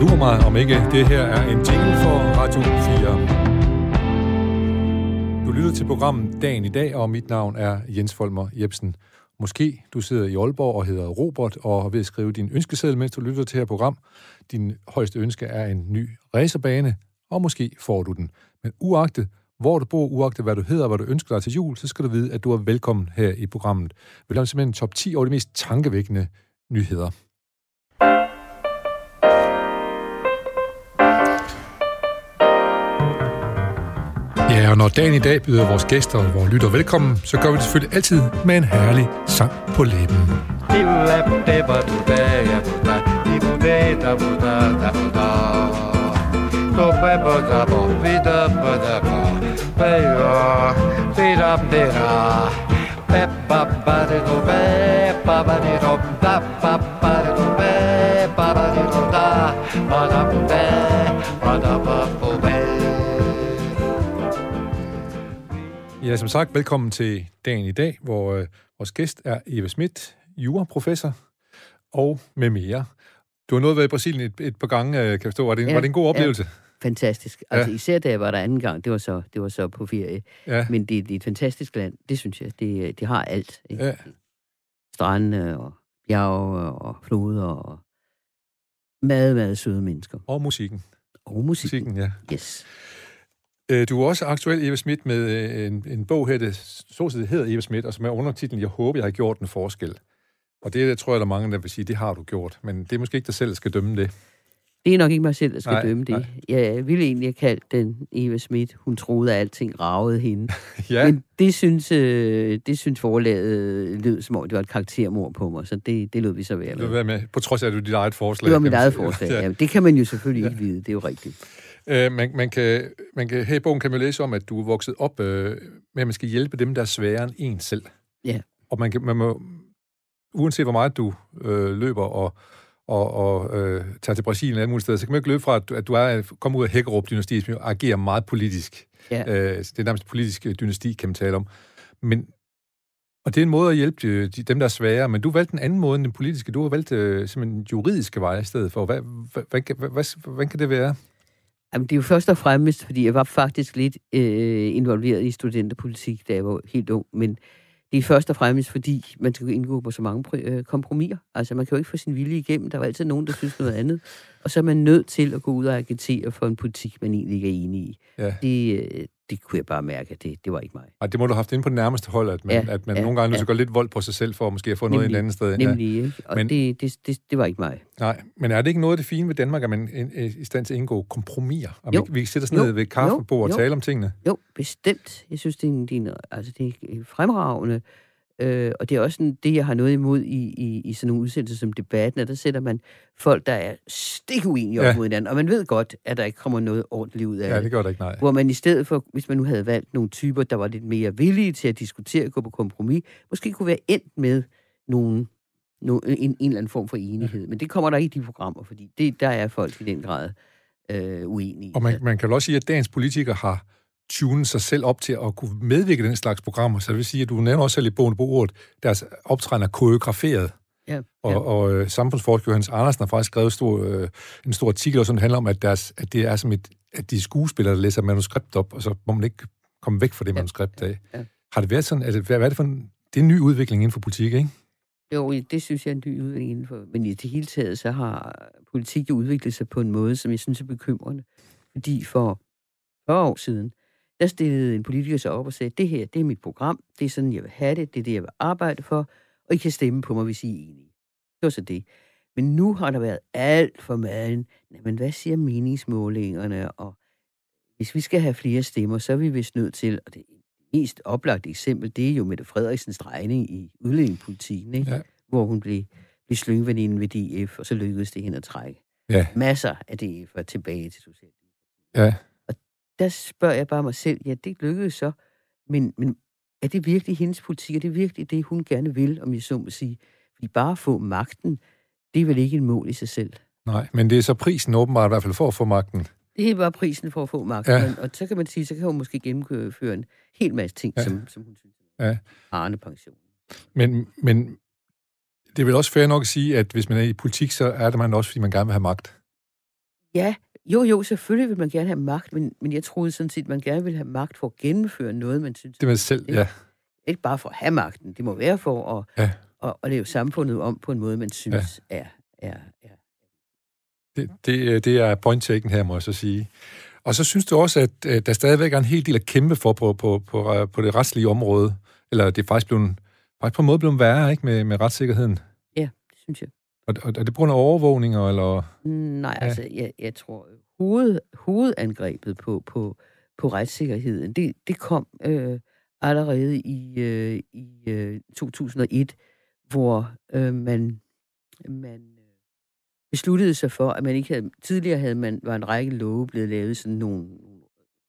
Lur mig, om ikke det her er en jingle for Radio 4. Du lytter til programmet Dagen i dag, og mit navn er Jens Folmer Jebsen. Måske du sidder i Aalborg og hedder Robert og ved at skrive din ønskeseddel, mens du lytter til her program. Din højeste ønske er en ny racerbane, og måske får du den. Men uagtet, hvor du bor, uagtet hvad du hedder og hvad du ønsker dig til jul, så skal du vide, at du er velkommen her i programmet. Vi laver simpelthen top 10 over de mest tankevækkende nyheder. Ja, og når dagen i dag byder vores gæster og vores lytter velkommen, så gør vi det selvfølgelig altid med en herlig sang på læben. Ja, som sagt, velkommen til dagen i dag, hvor øh, vores gæst er Eva Schmidt, juraprofessor og med mere. Du har nået været i Brasilien et, et par gange, øh, kan jeg forstå. Var det, en, Ja, var det en god oplevelse? Fantastisk. Altså især da jeg var der anden gang, det var så, det var så på ferie. Ja. Men det, det er et fantastisk land, det synes jeg. Det, det har alt. Ikke? Ja. Strande og bjerge og floder og meget, meget søde mennesker. Og musikken. Og musik. Musikken, ja. Yes. Øh, Du er også aktuel, Eva Schmidt, med øh, en, en bog her, det stort set hedder Eva Schmidt, og som er undertitlen, Jeg håber, jeg har gjort en forskel. Og det tror jeg, der er mange, der vil sige, det har du gjort. Men det er måske ikke dig selv, der skal dømme det. Det er nok ikke mig selv, der skal Nej, dømme det. nej. Jeg ville egentlig have kaldt den Eva Schmidt. Hun troede, at alting ragede hende. Ja, Men det synes, øh, det synes forlaget lød, som om det var et karaktermord på mig. Så det, det lød vi så være med. være med, på trods af, at det er dit eget forslag. Det var mit eget forslag. Ja. Ja. Det kan man jo selvfølgelig ikke vide, det er jo rigtigt. Øh, man, man, kan, man kan, her i bogen kan man læse om, at du er vokset op øh, med, at man skal hjælpe dem, der er sværere end en selv. Ja. Og man, kan, man må, uanset hvor meget du øh, løber og, og, og øh, tager til Brasilien og alle mulige steder, så kan man ikke løbe fra, at du, at du er kommet ud af Hækkerup-dynastiet, som jo agerer meget politisk. Ja. Øh, det er nærmest politisk øh, dynasti, kan man tale om. Men, og det er en måde at hjælpe de, de, dem, der er svære, men du valgte en anden måde end den politiske. Du har valgt øh, simpelthen juridiske veje i stedet for. Hvad, hvad, hvad, hvad, hvad, hvad kan det være? Jamen, det er jo først og fremmest, fordi jeg var faktisk lidt øh, involveret i studenterpolitik, da jeg var helt ung, men det er først og fremmest, fordi man skal indgå på så mange øh, kompromiser. Altså, man kan jo ikke få sin vilje igennem. Der var altid nogen, der synes noget andet. Og så er man nødt til at gå ud og agitere for en politik, man egentlig ikke er enig i. Ja. Det, øh, det kunne jeg bare mærke, at det, det var ikke mig. Ej, det må du have haft inde på det nærmeste hold, at man, ja, Ja, at man ja, nogle gange ja. ja. gå lidt vold på sig selv, for måske at få noget Nemlig, et andet sted. Nemlig, ikke? Og Men- det, det, det, det var ikke mig. Nej, men er det ikke noget af det fine ved Danmark, at man er i stand til at indgå kompromiser? Og Jo. vi, vi sætter os ned ved kaffebord og Jo. tale om tingene? Jo, bestemt. Jeg synes, det er, en, det er, en, altså, det er fremragende. Øh, og det er også sådan, det, jeg har noget imod i, i, i sådan nogle udsendelser som debatten, at der sætter man folk, der er stik uenige op Ja. mod hinanden, og man ved godt, at der ikke kommer noget ordentligt ud af Ja, det. det gør det ikke, nej. Hvor man i stedet for, hvis man nu havde valgt nogle typer, der var lidt mere villige til at diskutere og gå på kompromis, måske kunne være endt med nogle, nogle, en, en eller anden form for enighed. Men det kommer der ikke i de programmer, fordi det, der er folk i den grad øh, uenige. Og man, man kan vel også sige, at dagens politikere har tunet sig selv op til at kunne medvirke den slags programmer. Så det vil sige, at du nævner også selv i bogen på ordet, deres optræden er koreograferet. ja, Og, ja. og øh, samfundsforsker Johannes Andersen har faktisk skrevet stor, øh, en stor artikel, som handler om, at, deres, at det er som et, at de er skuespillere, der læser manuskript op, og så må man ikke komme væk fra det Ja, manuskript af. ja. Har det været sådan, altså, hvad, hvad er det for en, det er en ny udvikling inden for politik, ikke? Jo, det synes jeg er en ny udvikling indenfor. Men i det hele taget, så har politik udviklet sig på en måde, som jeg synes er bekymrende. Fordi for 40 år siden, der stillede en politiker sig op og sagde, det her, det er mit program, det er sådan, jeg vil have det, det er det, jeg vil arbejde for, og I kan stemme på mig, hvis I er enige. Det var så det. Men nu har der været alt for meget, men hvad siger meningsmålingerne, og hvis vi skal have flere stemmer, så er vi vist nødt til, og det mest oplagte eksempel, det er jo Mette Frederiksens drejning i udlændingepolitikken, ikke? Ja. hvor hun blev, blev slyngveninde ved DF, og så lykkedes det hende at trække Ja. masser af DF'er tilbage til Socialdemokratiet. Ja. Der spørger jeg bare mig selv, ja, det lykkedes så, men, men er det virkelig hendes politik? Er det virkelig det, hun gerne vil, om jeg så må sige? Fordi bare at få magten, det er vel ikke et mål i sig selv. Nej, men det er så prisen åbenbart i hvert fald for at få magten. Det er bare prisen for at få magten. Ja. Og så kan man sige, så kan hun måske gennemføre en hel masse ting, Ja. som, som hun synes Ja. Arne pension. Men, men det er vel også fair nok at sige, at hvis man er i politik, så er det man også, fordi man gerne vil have magt. Ja, jo, jo, selvfølgelig vil man gerne have magt, men, men jeg troede sådan set, at man gerne vil have magt for at gennemføre noget, man synes... Det med selv, ja. Ikke bare for at have magten, det må være for at, ja. at, at lave samfundet om på en måde, man synes ja. er, er, er... Det, det, det er point taken her, må jeg så sige. Og så synes du også, at, at der stadigvæk er en hel del at kæmpe for på, på, på, på det retslige område. Eller det er faktisk, blevet, faktisk på en måde blevet værre, ikke, med, med retssikkerheden? Ja, det synes jeg. Og, og er det på grund af overvågninger, eller? Nej, ja. altså, jeg, jeg tror, hoved, hovedangrebet på, på, på retssikkerheden, det, det kom øh, allerede i, øh, i øh, 2001, hvor øh, man, man besluttede sig for, at man ikke havde... Tidligere havde man, var en række love blevet lavet sådan nogle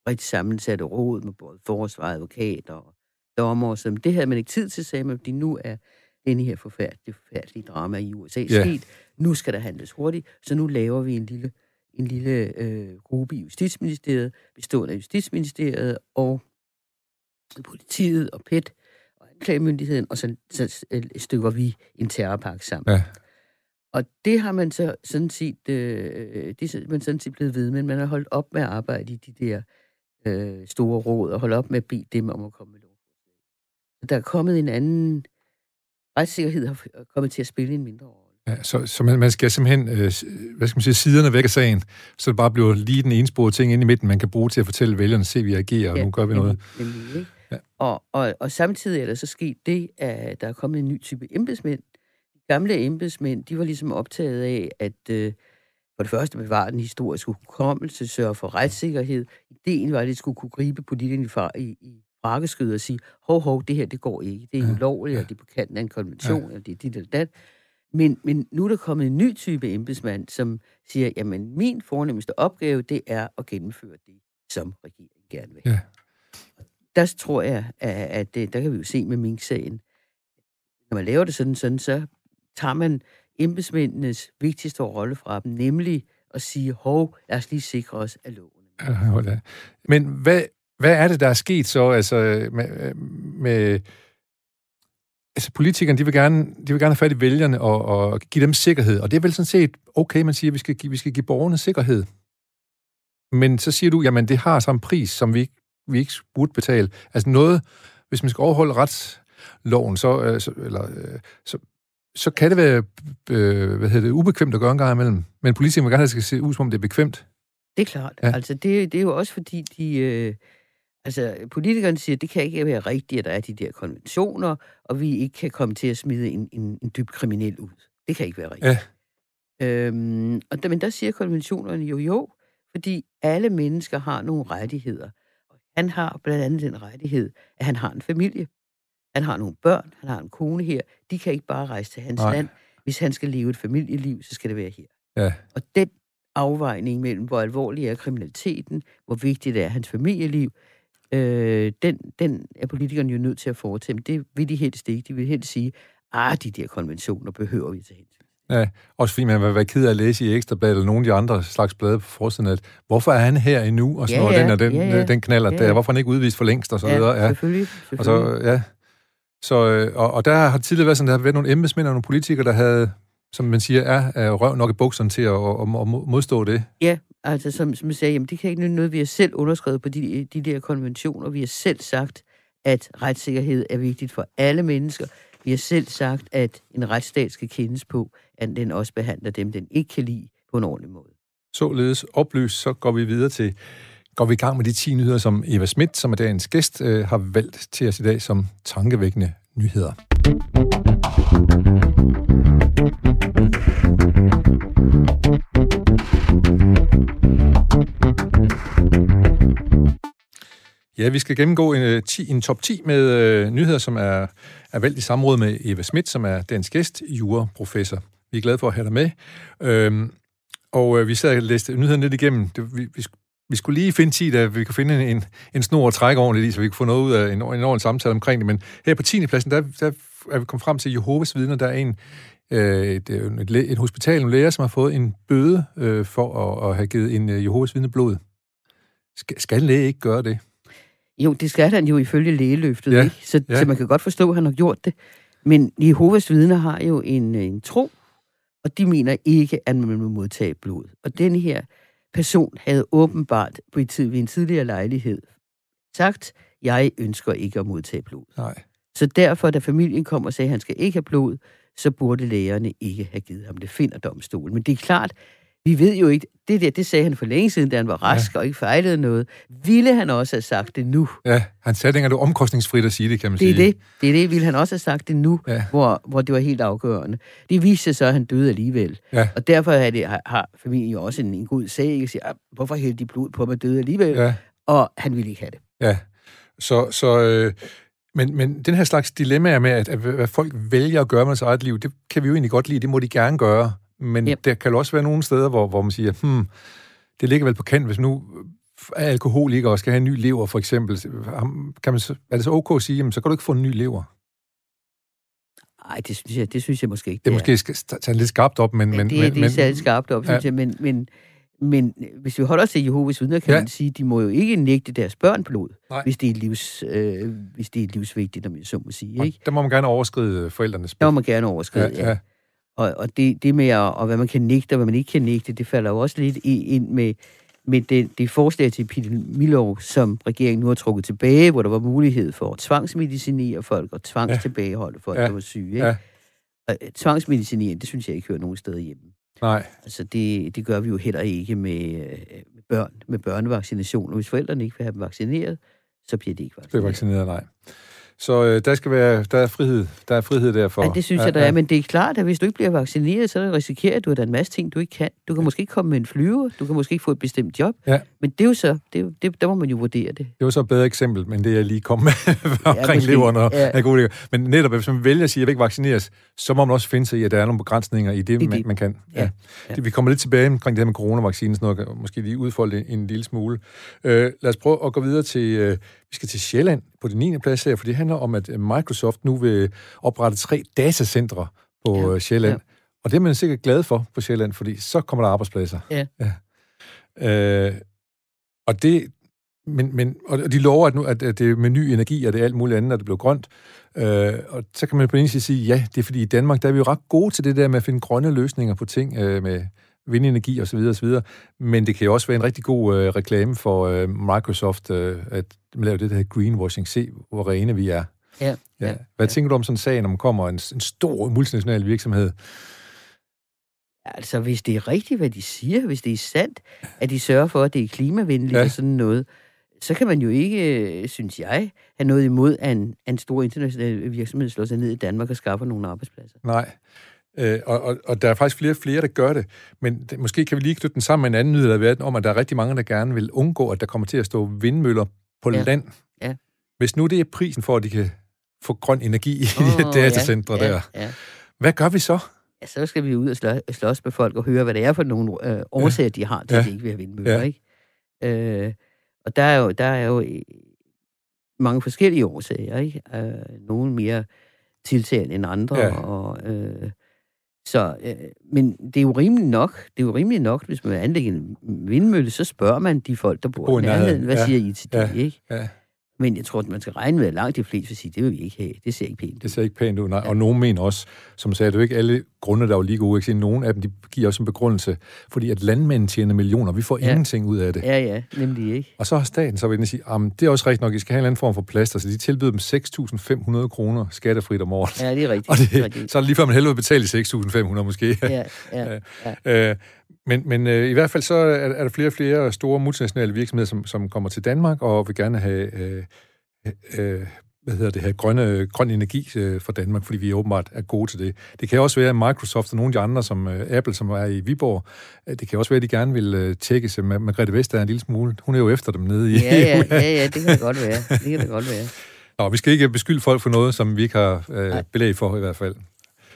rigtig sammensatte råd med både forsvar, advokater og dommer, som det havde man ikke tid til, sagde man, fordi nu er denne her forfærdelige, forfærdelige drama i USA yeah. sket. Nu skal der handles hurtigt, så nu laver vi en lille, en lille øh, gruppe i Justitsministeriet, bestående af Justitsministeriet og politiet og PET og anklagemyndigheden, og så, så stykker vi en terrorpakke sammen. Ja. Og det har man så sådan set, øh, det er man sådan set blevet ved, men man har holdt op med at arbejde i de der øh, store råd, og holdt op med at bede dem om at komme med lovforslag. Der er kommet en anden, retssikkerhed har kommet til at spille en mindre rolle. Ja, så, så man, man skal simpelthen, øh, hvad skal man sige, siderne væk af sagen, så det bare bliver lige den ensporede ting ind i midten, man kan bruge til at fortælle vælgerne, se vi agerer, og ja, nu gør vi noget. Nemlig, Ja. Og, og, og samtidig er der så sket det, at der er kommet en ny type embedsmænd, gamle embedsmænd, de var ligesom optaget af, at øh, for det første bevare den historiske hukommelse, sørge for retssikkerhed. Ideen var, at de skulle kunne gribe politikerne i, i, i frakkeskød og sige, hov, hov, det her, det går ikke. Det er ja. ulovligt, ja. og det er på kanten af en konvention, ja. eller det er dit eller dat. Men, men nu er der kommet en ny type embedsmand, som siger, jamen, min fornemmeste opgave, det er at gennemføre det, som regeringen gerne vil. Ja. Der tror jeg, at, at det, der kan vi jo se med Mink-sagen. Når man laver det sådan, sådan så tager man embedsmændenes vigtigste rolle fra dem, nemlig at sige, hov, lad os lige sikre os af loven. Ja, Men hvad, hvad er det, der er sket så altså, med, med altså politikerne, de vil gerne, de vil gerne have fat i vælgerne og, og give dem sikkerhed, og det er vel sådan set okay, man siger, at vi skal, give, vi skal give borgerne sikkerhed. Men så siger du, jamen det har samme pris, som vi, vi ikke burde betale. Altså noget, hvis man skal overholde retsloven, så, øh, så, eller, øh, så, så kan det være øh, hvad hedder det, ubekvemt at gøre en gang imellem. Men politikerne vil gerne have, det skal se ud, som om det er bekvemt. Det er klart. Ja. Altså, det, det er jo også fordi, de... Øh, altså, politikerne siger, at det kan ikke være rigtigt, at der er de der konventioner, og vi ikke kan komme til at smide en, en, en dyb kriminel ud. Det kan ikke være rigtigt. Ja. Øhm, og der, men der siger konventionerne jo jo, fordi alle mennesker har nogle rettigheder. Og han har blandt andet den rettighed, at han har en familie. Han har nogle børn, han har en kone her. De kan ikke bare rejse til hans Nej. land. Hvis han skal leve et familieliv, så skal det være her. Ja. Og den afvejning mellem, hvor alvorlig er kriminaliteten, hvor vigtigt er hans familieliv, øh, den, den er politikerne jo nødt til at foretage. Men det vil de helst ikke. De vil helst sige, ah, de der konventioner behøver vi til hensyn. Ja, også fordi man vil være ked af at læse i Ekstrabladet eller nogle af de andre slags blade på forsiden, at hvorfor er han her endnu, og sådan ja, ja, den og den, ja, ja. den knaller ja, ja. der, hvorfor er han ikke udvist for længst, og så ja, videre. Ja, selvfølgelig. selvfølgelig. Og så, ja, så, øh, og, og der har tidligere været sådan, der har været nogle embedsmænd og nogle politikere, der havde, som man siger, er, er røv nok i bukserne til at, at, at modstå det. Ja, altså som, som jeg sagde, jamen, det kan ikke noget, vi har selv underskrevet på de, de der konventioner. Vi har selv sagt, at retssikkerhed er vigtigt for alle mennesker. Vi har selv sagt, at en retsstat skal kendes på, at den også behandler dem, den ikke kan lide på en ordentlig måde. Således oplyst, så går vi videre til går vi i gang med de 10 nyheder, som Eva Schmidt, som er dagens gæst, øh, har valgt til os i dag som tankevækkende nyheder. Ja, vi skal gennemgå en, øh, 10, en top 10 med øh, nyheder, som er, er valgt i samråd med Eva Schmidt, som er dansk gæst, juraprofessor. Vi er glade for at have dig med. Øhm, og øh, vi sad og læste nyhederne lidt igennem. Det, vi, vi vi skulle lige finde tid, at vi kunne finde en, en snor at trække ordentligt i, så vi kunne få noget ud af en, en ordentlig samtale omkring det. Men her på 10. pladsen, der, der er vi kommet frem til Jehovas vidner. Der er en, øh, et, øh, et, et hospital, en læger, som har fået en bøde øh, for at, at have givet en øh, Jehovas vidne blod. Skal, skal en læge ikke gøre det? Jo, det skal han jo ifølge lægeløftet, ja, ikke? Så, ja. så man kan godt forstå, at han har gjort det. Men Jehovas vidner har jo en, en tro, og de mener ikke, at man må modtage blod. Og den her person havde åbenbart på et tid, ved en tidligere lejlighed sagt, jeg ønsker ikke at modtage blod. Nej. Så derfor, da familien kom og sagde, at han skal ikke have blod, så burde lægerne ikke have givet ham det, finder domstolen. Men det er klart, vi ved jo ikke, det der, det sagde han for længe siden, da han var rask ja. og ikke fejlede noget. Ville han også have sagt det nu? Ja, han sagde dengang, det var omkostningsfrit at sige det, kan man det er sige. Det, det er det. Ville han også have sagt det nu, ja. hvor, hvor det var helt afgørende. Det viste sig så, at han døde alligevel. Ja. Og derfor har, det, har, har familien jo også en, en god sag, ikke? Siger, ah, hvorfor hældte de blod på mig døde alligevel? Ja. Og han ville ikke have det. Ja, så... så øh men, men den her slags dilemmaer med, at, at hvad folk vælger at gøre med deres eget liv, det kan vi jo egentlig godt lide, det må de gerne gøre. Men yep. der kan også være nogle steder, hvor, hvor man siger, hmm, det ligger vel på kant, hvis nu er alkoholiker og skal have en ny lever, for eksempel. Kan man, er det så ok at sige, jamen, så kan du ikke få en ny lever? Nej, det synes jeg, det synes jeg måske ikke. Det er måske skal tage lidt skarpt op, men... men det, men, det er særligt skarpt op, ja. synes jeg, men, men, men hvis vi holder os til Jehovas vidner, kan ja. man sige, de må jo ikke nægte deres børn blod, hvis det, er livs, øh, hvis det er livsvigtigt, om jeg så må sige. Ikke? Der må man gerne overskride forældrenes Der må man gerne overskride, ja. ja. ja. Og, og det, det med, at, og hvad man kan nægte, og hvad man ikke kan nægte, det falder jo også lidt ind med, med det, det forslag til epidemilov, som regeringen nu har trukket tilbage, hvor der var mulighed for at tvangsmedicinere folk og tvangstilbageholde folk, ja. der var syge. Ikke? Ja. Og øh, tvangsmedicinering, det synes jeg ikke hører nogen steder hjemme. Nej. Altså, det, det gør vi jo heller ikke med, øh, med børn, med børnevaccination. Hvis forældrene ikke vil have dem vaccineret, så bliver de ikke vaccineret. Det er vaccineret, nej. Så øh, der skal være, der er frihed, der er frihed derfor. Ja, det synes ja, jeg, der ja. er, men det er klart, at hvis du ikke bliver vaccineret, så risikerer du, at der er en masse ting, du ikke kan. Du kan måske ikke komme med en flyver, du kan måske ikke få et bestemt job, ja. men det er jo så, det, det, der må man jo vurdere det. Det var så et bedre eksempel, men det jeg lige kom med omkring ja, leveren og ja. gode Men netop, hvis man vælger at sige, at jeg vil ikke vaccineres, så må man også finde sig i, at der er nogle begrænsninger i det, det man, man kan. Ja. Ja. Ja. Vi kommer lidt tilbage omkring det her med coronavaccinen, sådan noget, måske lige udfolde det en lille smule. Øh, lad os prøve at gå videre til, øh, vi skal til Sjælland på den 9. plads her, for det handler om, at Microsoft nu vil oprette tre datacentre på ja. Øh, Sjælland. Ja. Og det er man sikkert glad for på Sjælland, fordi så kommer der arbejdspladser. Ja. ja. Øh, og det, men, men, og de lover, at, nu, at, at det er med ny energi, og det er alt muligt andet, at det bliver grønt. Øh, og så kan man på en side sige, ja, det er fordi i Danmark, der er vi jo ret gode til det der med at finde grønne løsninger på ting, øh, med vindenergi osv. osv. Men det kan jo også være en rigtig god øh, reklame for øh, Microsoft, øh, at lave det, der greenwashing. Se, hvor rene vi er. Ja. ja. ja. Hvad ja. tænker du om sådan en sag, når man kommer en, en stor multinational virksomhed? Altså, hvis det er rigtigt, hvad de siger, hvis det er sandt, at de sørger for, at det er klimavenligt ja. og sådan noget, så kan man jo ikke, synes jeg, have noget imod, at en, en stor international virksomhed slår sig ned i Danmark og skaffer nogle arbejdspladser. Nej, Øh, og, og, og der er faktisk flere og flere, der gør det. Men det, måske kan vi lige knytte den sammen med en anden nyhed af verden, om at der er rigtig mange, der gerne vil undgå, at der kommer til at stå vindmøller på ja. land. Ja. Hvis nu det er prisen for, at de kan få grøn energi oh, i datacentre ja, der, ja. hvad gør vi så? Ja, så skal vi ud og slå, slås med folk og høre, hvad det er for nogle øh, årsager, ja. de har til, ja. at de ikke vil have vindmøller. Ja. Ikke? Øh, og der er jo, der er jo mange forskellige årsager. Ikke? Øh, nogle mere tiltalende end andre, ja. og... Øh, så, øh, men det er jo rimeligt nok, det er jo rimeligt nok, hvis man anlægger en vindmølle, så spørger man de folk, der bor i nærheden, hvad ja. siger I til det, ja. ikke? Ja. Men jeg tror, at man skal regne med, at langt de fleste vil sige, det vil vi ikke have. Det ser ikke pænt ud. Det ser ikke pænt ud, nej. Ja. Og nogen mener også, som sagde, det er jo ikke alle grunde, der er jo lige gode. Ikke? Nogle af dem de giver også en begrundelse, fordi at landmænden tjener millioner. Vi får ja. ingenting ud af det. Ja, ja, nemlig ikke. Og så har staten så vil sige, at det er også rigtigt nok, I skal have en anden form for plaster, så de tilbyder dem 6.500 kroner skattefrit om året. Ja, det er rigtigt. Og det, det er rigtigt. så er det lige før man hellere vil betale 6.500 måske. Ja, ja, ja. øh, men, men øh, i hvert fald så er, er der flere og flere store multinationale virksomheder, som, som kommer til Danmark og vil gerne have øh, øh, hvad hedder det her, grønne, grøn energi øh, for Danmark, fordi vi åbenbart er gode til det. Det kan også være, at Microsoft og nogle af de andre, som øh, Apple, som er i Viborg, øh, det kan også være, at de gerne vil øh, tjekke sig med Margrethe Vestager en lille smule. Hun er jo efter dem nede i Ja, ja, ja, ja det kan det godt være. Det kan det godt være. Nå, vi skal ikke beskylde folk for noget, som vi ikke har øh, belæg for i hvert fald.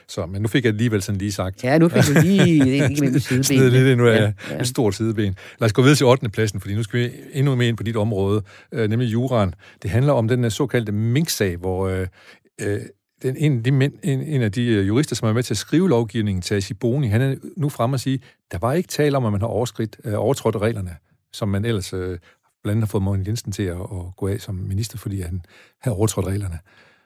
Så, men nu fik jeg alligevel sådan lige sagt. Ja, nu fik du lige det med sideben. lidt nu er ja, ja. et stort sideben. Lad os gå videre til 8. pladsen, fordi nu skal vi endnu mere ind på dit område, øh, nemlig juran. Det handler om den såkaldte Mink-sag, hvor øh, øh, den, en, af de, en, en af de øh, jurister, som er med til at skrive lovgivningen, til Boni, han er nu frem og sige, der var ikke tale om, at man har overskridt, øh, overtrådt reglerne, som man ellers øh, blandt andet har fået Morten Jensen til at, at gå af som minister, fordi han havde overtrådt reglerne.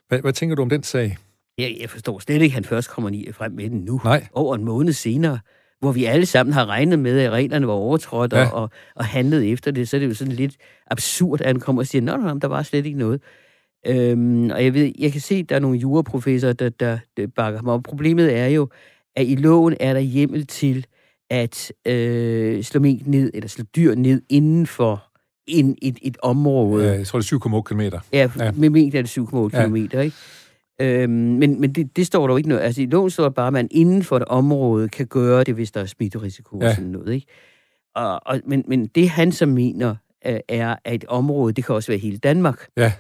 Hvad, hvad tænker du om den sag? Jeg, jeg forstår slet ikke, at han først kommer frem med den nu. Nej. Over en måned senere. hvor vi alle sammen har regnet med, at reglerne var overtrådt Ja. og, og, handlet efter det, så er det jo sådan lidt absurd, at han kommer og siger, nej, nej, der var slet ikke noget. Øhm, og jeg ved, jeg kan se, at der er nogle juraprofessorer, der, der, der bakker ham op. Problemet er jo, at i loven er der hjemmel til at øh, slå mink ned, eller slå dyr ned inden for en, et, et område. Øh, jeg tror, det er 7,8 km. Ja, Ja. ja. med mink er det 7,8 Ja. ja. km, ikke? Øhm, men men det, det står der jo ikke noget. Altså i loven står der bare, at man inden for et område kan gøre det, hvis der er smitterisiko Ja. og sådan noget, ikke? Og, og, men, men det han så mener, øh, er, at et område, det kan også være hele Danmark. Ja.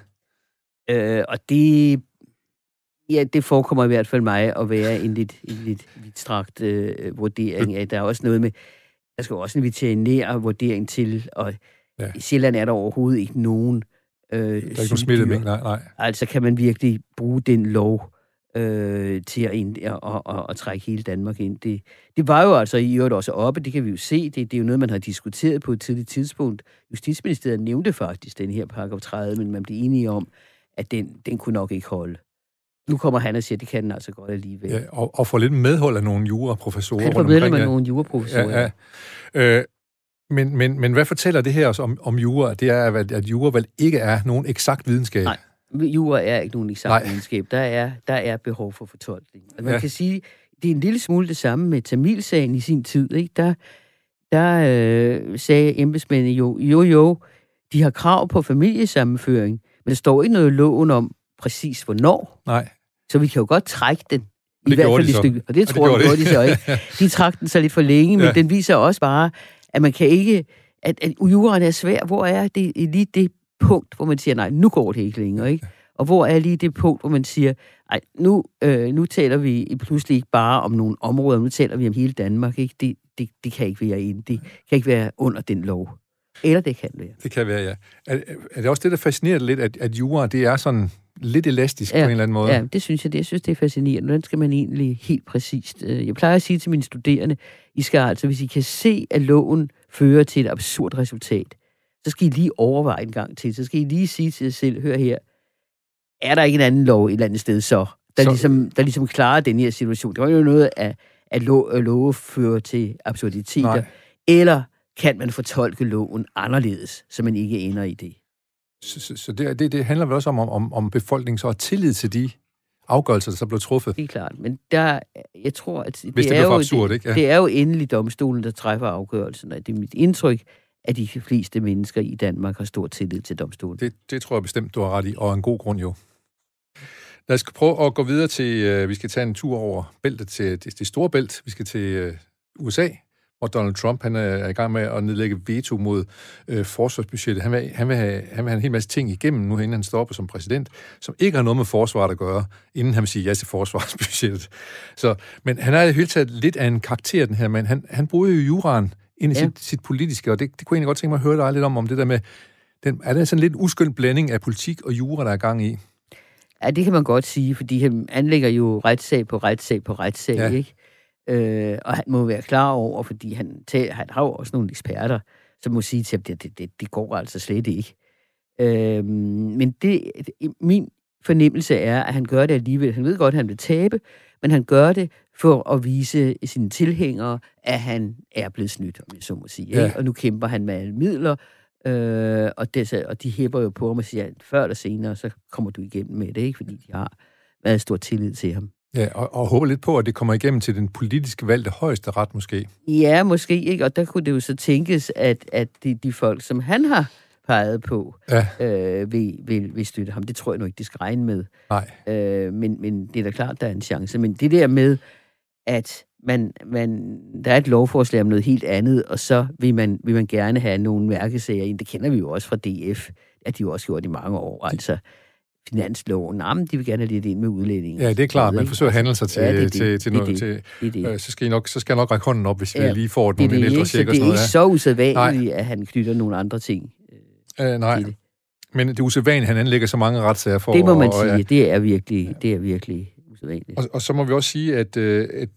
Øh, og det, ja, det forekommer i hvert fald mig at være en lidt, en lidt vidtstrakt øh, vurdering af. Der er også noget med, der skal jo også en veterinær vurdering til, og ja. i Sjælland er der overhovedet ikke nogen øh, Der er ikke nogen smittet mink, nej, nej. Altså kan man virkelig bruge den lov øh, til at, ind, at, at, at, at trække hele Danmark ind. Det, det var jo altså i øvrigt også oppe, det kan vi jo se, det, det er jo noget, man har diskuteret på et tidligt tidspunkt. Justitsministeriet nævnte faktisk den her paragraf 30, men man blev enige om, at den, den kunne nok ikke holde. Nu kommer han og siger, at det kan den altså godt alligevel. Ja, og, og får lidt medhold af nogle juraprofessorer han får omkring. af ja. nogle juraprofessorer. Ja, ja. Øh, men, men, men hvad fortæller det her også om, om jura? Det er, at, at jura vel ikke er nogen eksakt videnskab. Nej. Jura er ikke nogen eksakt Nej. videnskab. Der er, der er behov for fortolkning. Og man Ja. kan sige, det er en lille smule det samme med Tamilsagen i sin tid. Ikke? Der, der øh, sagde embedsmændene jo, jo jo, de har krav på familiesammenføring, men der står ikke noget i loven om præcis hvornår. Nej. Så vi kan jo godt trække den. det I hvert fald de så. stykke. Og det Og tror jeg de. de så ikke. De trak den så lidt for længe, men ja. den viser også bare, at man kan ikke... At, at juraen er svær. Hvor er det lige det punkt, hvor man siger, nej, nu går det ikke længere, ikke? Og hvor er lige det punkt, hvor man siger, nej, nu, øh, nu taler vi pludselig ikke bare om nogle områder, nu taler vi om hele Danmark, ikke? Det, det, det kan ikke være inde. Det kan ikke være under den lov. Eller det kan være. Det kan være, ja. Er, er det også det, der fascinerer lidt, at, at jura, det er sådan lidt elastisk ja. På en eller anden måde? Ja, det synes jeg. Det, jeg synes, det er fascinerende. Hvordan skal man egentlig helt præcist... øh, Jeg plejer at sige til mine studerende, I skal altså, hvis I kan se, at loven fører til et absurd resultat, så skal I lige overveje en gang til. Så skal I lige sige til jer selv, hør her, er der ikke en anden lov et eller andet sted så, der, Så-. Ligesom, der ligesom klarer den her situation? Det var jo noget, at lov, at love fører til absurditeter. Nej. Eller kan man fortolke loven anderledes, så man ikke ender i det? Så, så, så det, det, det handler vel også om, om, om, om befolkningen så har tillid til de afgørelser, der så blev truffet. Det er klart, men der, jeg tror, at det, Hvis det er jo, absurd, det, ikke? Ja. det er jo endelig domstolen, der træffer afgørelsen, og det er mit indtryk, at de fleste mennesker i Danmark har stor tillid til domstolen. Det, det tror jeg bestemt, du har ret i, og en god grund jo. Lad os prøve at gå videre til, øh, vi skal tage en tur over bæltet til det, det store bælt. Vi skal til øh, USA, hvor Donald Trump han er i gang med at nedlægge veto mod øh, forsvarsbudgettet. Han vil, han, vil have, han vil have en hel masse ting igennem nu, inden han stopper som præsident, som ikke har noget med forsvaret at gøre, inden han vil sige ja til forsvarsbudgettet. Så, men han er i hele taget lidt af en karakter, den her mand. Han, han bruger jo juraen ind i Ja. sit, sit politiske, og det, det kunne jeg egentlig godt tænke mig at høre dig lidt om, om det der med, den, er det sådan lidt uskøn blanding af politik og jura, der er gang i? Ja, det kan man godt sige, fordi han anlægger jo retssag på retssag på retssag, ja. ikke? Øh, og han må være klar over, fordi han, tager, han har jo også nogle eksperter, som må sige til ham, det, det, det, det går altså slet ikke. Øh, men det, min fornemmelse er, at han gør det alligevel. Han ved godt, at han vil tabe, men han gør det for at vise sine tilhængere, at han er blevet snydt, om jeg så må sige. Ja. Ikke? Og nu kæmper han med alle midler, øh, og, det, og de hæpper jo på ham og siger, at før eller senere, så kommer du igennem med det, ikke? fordi de har meget stor tillid til ham. Ja, og, og håber lidt på, at det kommer igennem til den politiske valgte højeste ret måske. Ja, måske ikke, og der kunne det jo så tænkes, at, at de, de folk, som han har peget på, Ja. øh, vil, vil, vil støtte ham. Det tror jeg nu ikke, de skal regne med. Nej. Øh, men, men det er da klart, der er en chance. Men det der med, at man, man, der er et lovforslag om noget helt andet, og så vil man, vil man gerne have nogle mærkesager ind. Det kender vi jo også fra DF, at de jo også gjort i mange år. Altså, finansloven, nah, men de vil gerne lidt ind med udlændinge. Ja, det er klart. Man forsøger at handle sig til, Ja, det det. til, til noget. det. Til, Det det. øh, så, skal I nok, så skal jeg nok række hånden op, hvis vi Ja, lige får Det nogle det ældre og det er ikke så usædvanligt, at han knytter nogle andre ting Ja. Øh, nej, det. men det er usædvanligt, at han anlægger så mange retssager for... Det må man og, sige. ja. Det er virkelig, det er virkelig usædvanligt. Og, og så må vi også sige, at, øh, at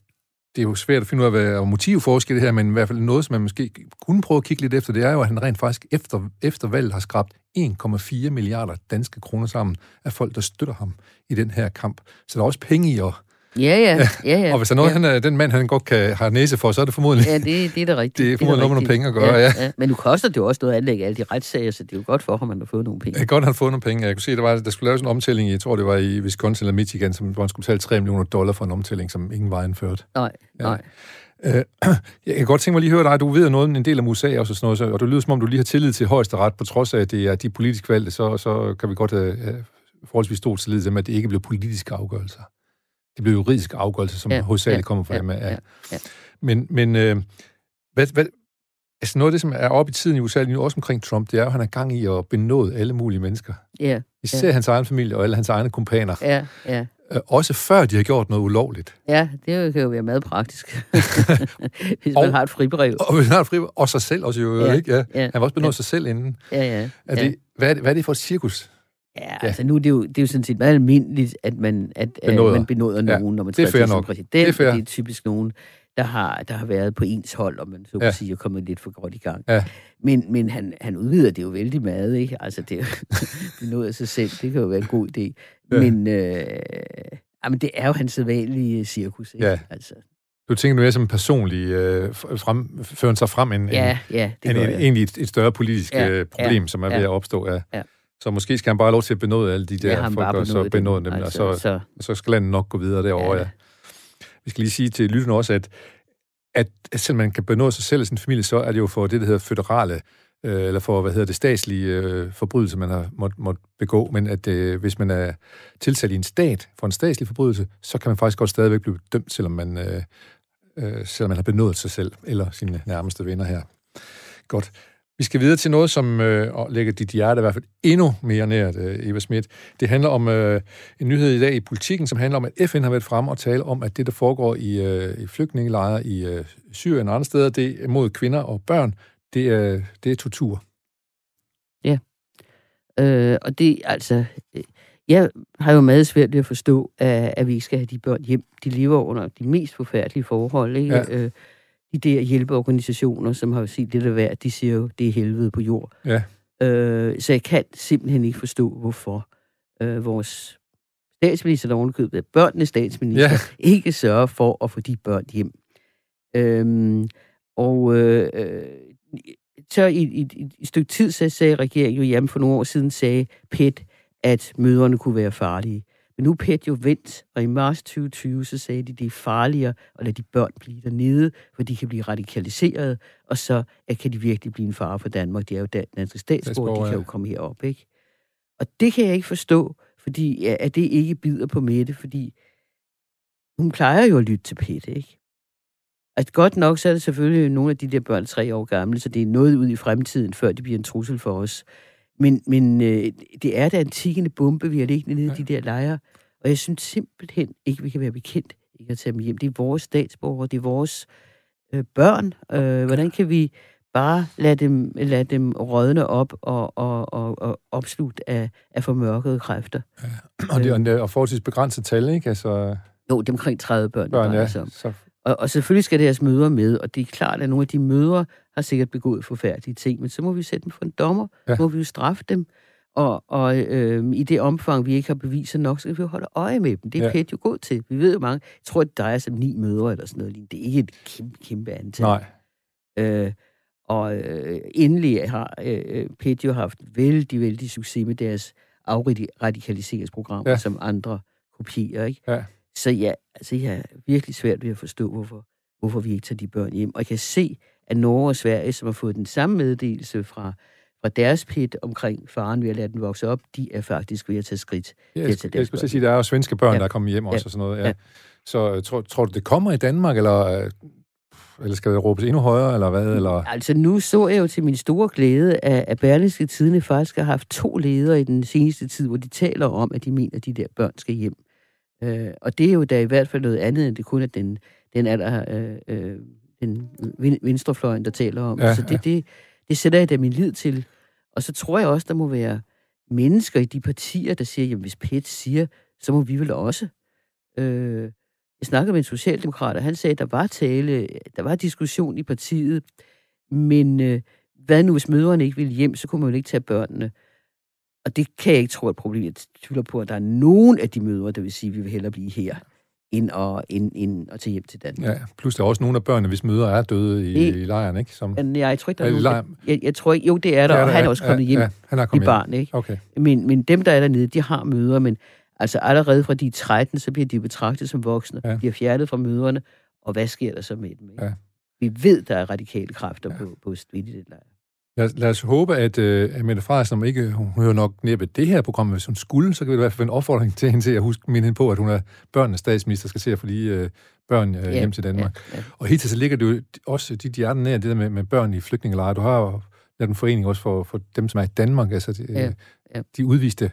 det er jo svært at finde ud af, hvad er motivforskel det her, men i hvert fald noget, som man måske kunne prøve at kigge lidt efter, det er jo, at han rent faktisk efter, efter valget har skrabt 1,4 milliarder danske kroner sammen af folk, der støtter ham i den her kamp. Så der er også penge i at, Ja, ja. ja, ja. og hvis der er noget, ja. han, den mand, han godt kan have næse for, så er det formodentlig... Ja, det, det er da rigtigt. Det er formodentlig noget med nogle penge at gøre, ja. ja. Men nu koster det jo også noget at anlægge alle de retssager, så det er jo godt for ham, at man har fået nogle penge. Det er godt, at han har fået nogle penge. Jeg kunne se, der, var, der skulle laves en omtælling, jeg tror, det var i Wisconsin eller Michigan, som, hvor han skulle betale 3 millioner dollar for en omtælling, som ingen var indført. Nej, nej. Øh, jeg kan godt tænke mig lige at høre dig. Du ved noget om en del om USA og sådan noget, og det lyder som om, du lige har tillid til højesteret, på trods af, at det er de politisk valgte, så, så kan vi godt have, have forholdsvis stor tillid til at det ikke bliver politiske afgørelser. Det bliver juridiske afgørelser, som ja, hovedsageligt ja, kommer fra ja. Ja, ja. Men, men øh, hvad, hvad, altså noget af det, som er oppe i tiden i USA lige nu, også omkring Trump, det er jo, at han er gang i at benåde alle mulige mennesker. Ja, Især ja. hans egen familie og alle hans egne kumpaner. ja, ja. Øh, også før de har gjort noget ulovligt. Ja, det er kan jo være meget praktisk, hvis Og- man har et fribrev. Og, hvis han har fri, og sig selv også jo, Ja, ikke? Ja. ja, Han var også benået ja. sig selv inden. Ja, ja. Er ja. det, hvad, er det, hvad er det for et cirkus? Ja, altså nu er det jo, det er jo sådan set meget almindeligt, at man, at, at Benåder. man benåder Ja, nogen, når man er fair til som præsident. Det er fair. Det er typisk nogen, der har, der har været på ens hold, om man så Ja. ja. sige, og kommet lidt for godt i gang. Ja. Men, men han, han udvider det jo vældig meget, ikke? Altså, det, er jo- benåder af sig selv, det kan jo være en god idé. Ja. Men, øh, jamen, det er jo hans sædvanlige cirkus, ikke? Ja. Altså, Du tænker nu mere som en personlig øh, frem, føren sig frem end, ja, ja, det end, end egentlig et, et større politisk Ja, ja, problem, ja, som er ved ja. at opstå. Ja. Ja. Så måske skal han bare have lov til at benåde alle de der folk, og så benåde dem, dem, altså, og så, så, så skal landet nok gå videre derovre, ja. Ja. Vi skal lige sige til lytterne også, at, at selvom man kan benåde sig selv og sin familie, så er det jo for det, der hedder føderale, øh, eller for, hvad hedder det, statslige øh, forbrydelse, man har må, måtte begå, men at øh, hvis man er tiltalt i en stat for en statslig forbrydelse, så kan man faktisk godt stadigvæk blive dømt, selvom man, øh, øh, selvom man har benådet sig selv eller sine nærmeste venner her. Godt. Vi skal videre til noget, som øh, lægger dit hjerte i hvert fald endnu mere nært, øh, Eva Schmidt. Det handler om øh, en nyhed i dag i politikken, som handler om, at FN har været frem og tale om, at det, der foregår i, øh, i flygtningelejre i øh, Syrien og andre steder, det er mod kvinder og børn, det er, det er tortur. Øh, og det, altså, øh, jeg har jo meget svært ved at forstå, at, at vi ikke skal have de børn hjem. De lever under de mest forfærdelige forhold, ikke? Ja. Øh, de der hjælpeorganisationer, som har jo set det der værd, de siger jo, det er helvede på jord. Ja. Øh, så jeg kan simpelthen ikke forstå, hvorfor øh, vores statsminister, der ovenikøbet er børnenes statsminister, Ja. ikke sørger for at få de børn hjem. Øhm, og øh, så i, i, i et stykke tid, så sagde regeringen jo, jamen for nogle år siden sagde PET, at møderne kunne være farlige. Men nu er PET jo vendt, og i marts 2020, så sagde de, det er farligere at lade de børn blive dernede, for de kan blive radikaliseret, og så øh, kan de virkelig blive en fare for Danmark. De er jo dan- danske statsborger, de kan ja. jo komme herop, ikke? Og det kan jeg ikke forstå, fordi ja, at det ikke bider på Mette, fordi hun plejer jo at lytte til PET, ikke? At godt nok, så er det selvfølgelig nogle af de der børn tre år gamle, så det er noget ud i fremtiden, før de bliver en trussel for os. Men, men øh, det er da en tikkende bombe, vi har liggende nede i de der lejre. Og jeg synes simpelthen ikke, vi kan være bekendt ikke at tage dem hjem. Det er vores statsborgere, det er vores øh, børn. Øh, hvordan kan vi bare lade dem, lade dem rådne op og, og, og, og opslugt af, af formørkede kræfter? Og det er en øh, og forholdsvis begrænset tal, ikke? Altså, Jo, det er omkring 30 børn, børn, ja. om. Så, Og, og selvfølgelig skal deres mødre med, og det er klart, at nogle af de mødre har sikkert begået forfærdelige ting, men så må vi sætte dem for en dommer, Ja. ja. må vi jo straffe dem, og, og øh, i det omfang, vi ikke har beviser nok, så kan vi jo holde øje med dem. Det er Ja. pænt jo god til. Vi ved jo mange, jeg tror, det drejer sig om ni mødre eller sådan noget. Det er ikke et kæmpe, kæmpe antal. nej. Øh, og øh, endelig har øh, PET jo haft vældig, vældig succes med deres afradikaliseringsprogrammer, ja. som andre kopierer, ikke? Ja. Så ja, altså jeg er virkelig svært ved at forstå, hvorfor, hvorfor vi ikke tager de børn hjem. Og jeg kan se, at Norge og Sverige, som har fået den samme meddelelse fra, fra deres pit omkring faren ved at lade den vokse op, de er faktisk ved at tage skridt. Ja, til jeg, jeg, jeg skulle sige, der er jo svenske børn, Ja. der er kommet hjem også Ja. og sådan noget. Ja. Ja. Så øh, tror, tror du, det kommer i Danmark, eller, øh, eller skal det råbes endnu højere, eller hvad? Eller? Altså nu så jeg jo til min store glæde, at, at Berlingske Tidene faktisk har haft to ledere i den seneste tid, hvor de taler om, at de mener, at de der børn skal hjem. Øh, og det er jo da i hvert fald noget andet, end det kun er den, den alder, øh, øh, den venstrefløjen, der taler om. Ja, Ja, så det, det, det sætter jeg da min lid til. Og så tror jeg også, der må være mennesker i de partier, der siger, jamen hvis PET siger, så må vi vel også. Øh, jeg snakkede med en socialdemokrat, og han sagde, at der var tale, der var diskussion i partiet, men øh, hvad nu, hvis mødrene ikke ville hjem, så kunne man jo ikke tage børnene. Og det kan jeg ikke tro er et problem. Jeg tvivler på, at der er nogen af de mødre, der vil sige, at vi vil hellere blive her, end at, end, end at tage hjem til Danmark. Ja, plus der er også nogle af børnene, hvis mødre er døde i, Det- i lejren, ikke? Som, Men jeg tror ikke, der er det nogen, jeg, jeg, jeg tror ikke, jo, det er der, Ja, og han er- også kommet ja, hjem Ja, han er i kommet barn, ikke? Okay. Men, men dem, der er dernede, de har mødre, men altså allerede fra de er 13, så bliver de betragtet som voksne. Ja. Ja. De er fjernet fra mødrene, og hvad sker der så med dem? Ikke? Ja. Vi ved, der er radikale kræfter Ja. ja. på, på Stvidt i den lejr. Lad, os- lad os håbe, at, øh, at Mette Frederiksen, om ikke hun hører nok næppe det her program, hvis hun skulle, så kan det i hvert fald en opfordring til hende til at huske minde hende på, at hun er børnenes statsminister, skal se at få de øh, børn øh, hjem til Danmark. Ja, ja. Og helt til så ligger det jo også dit hjerte nær, det der med, med børn i flygtningelejre. Du har jo lavet en forening også for, for dem, som er i Danmark, altså de, Ja, ja, ja. de udviste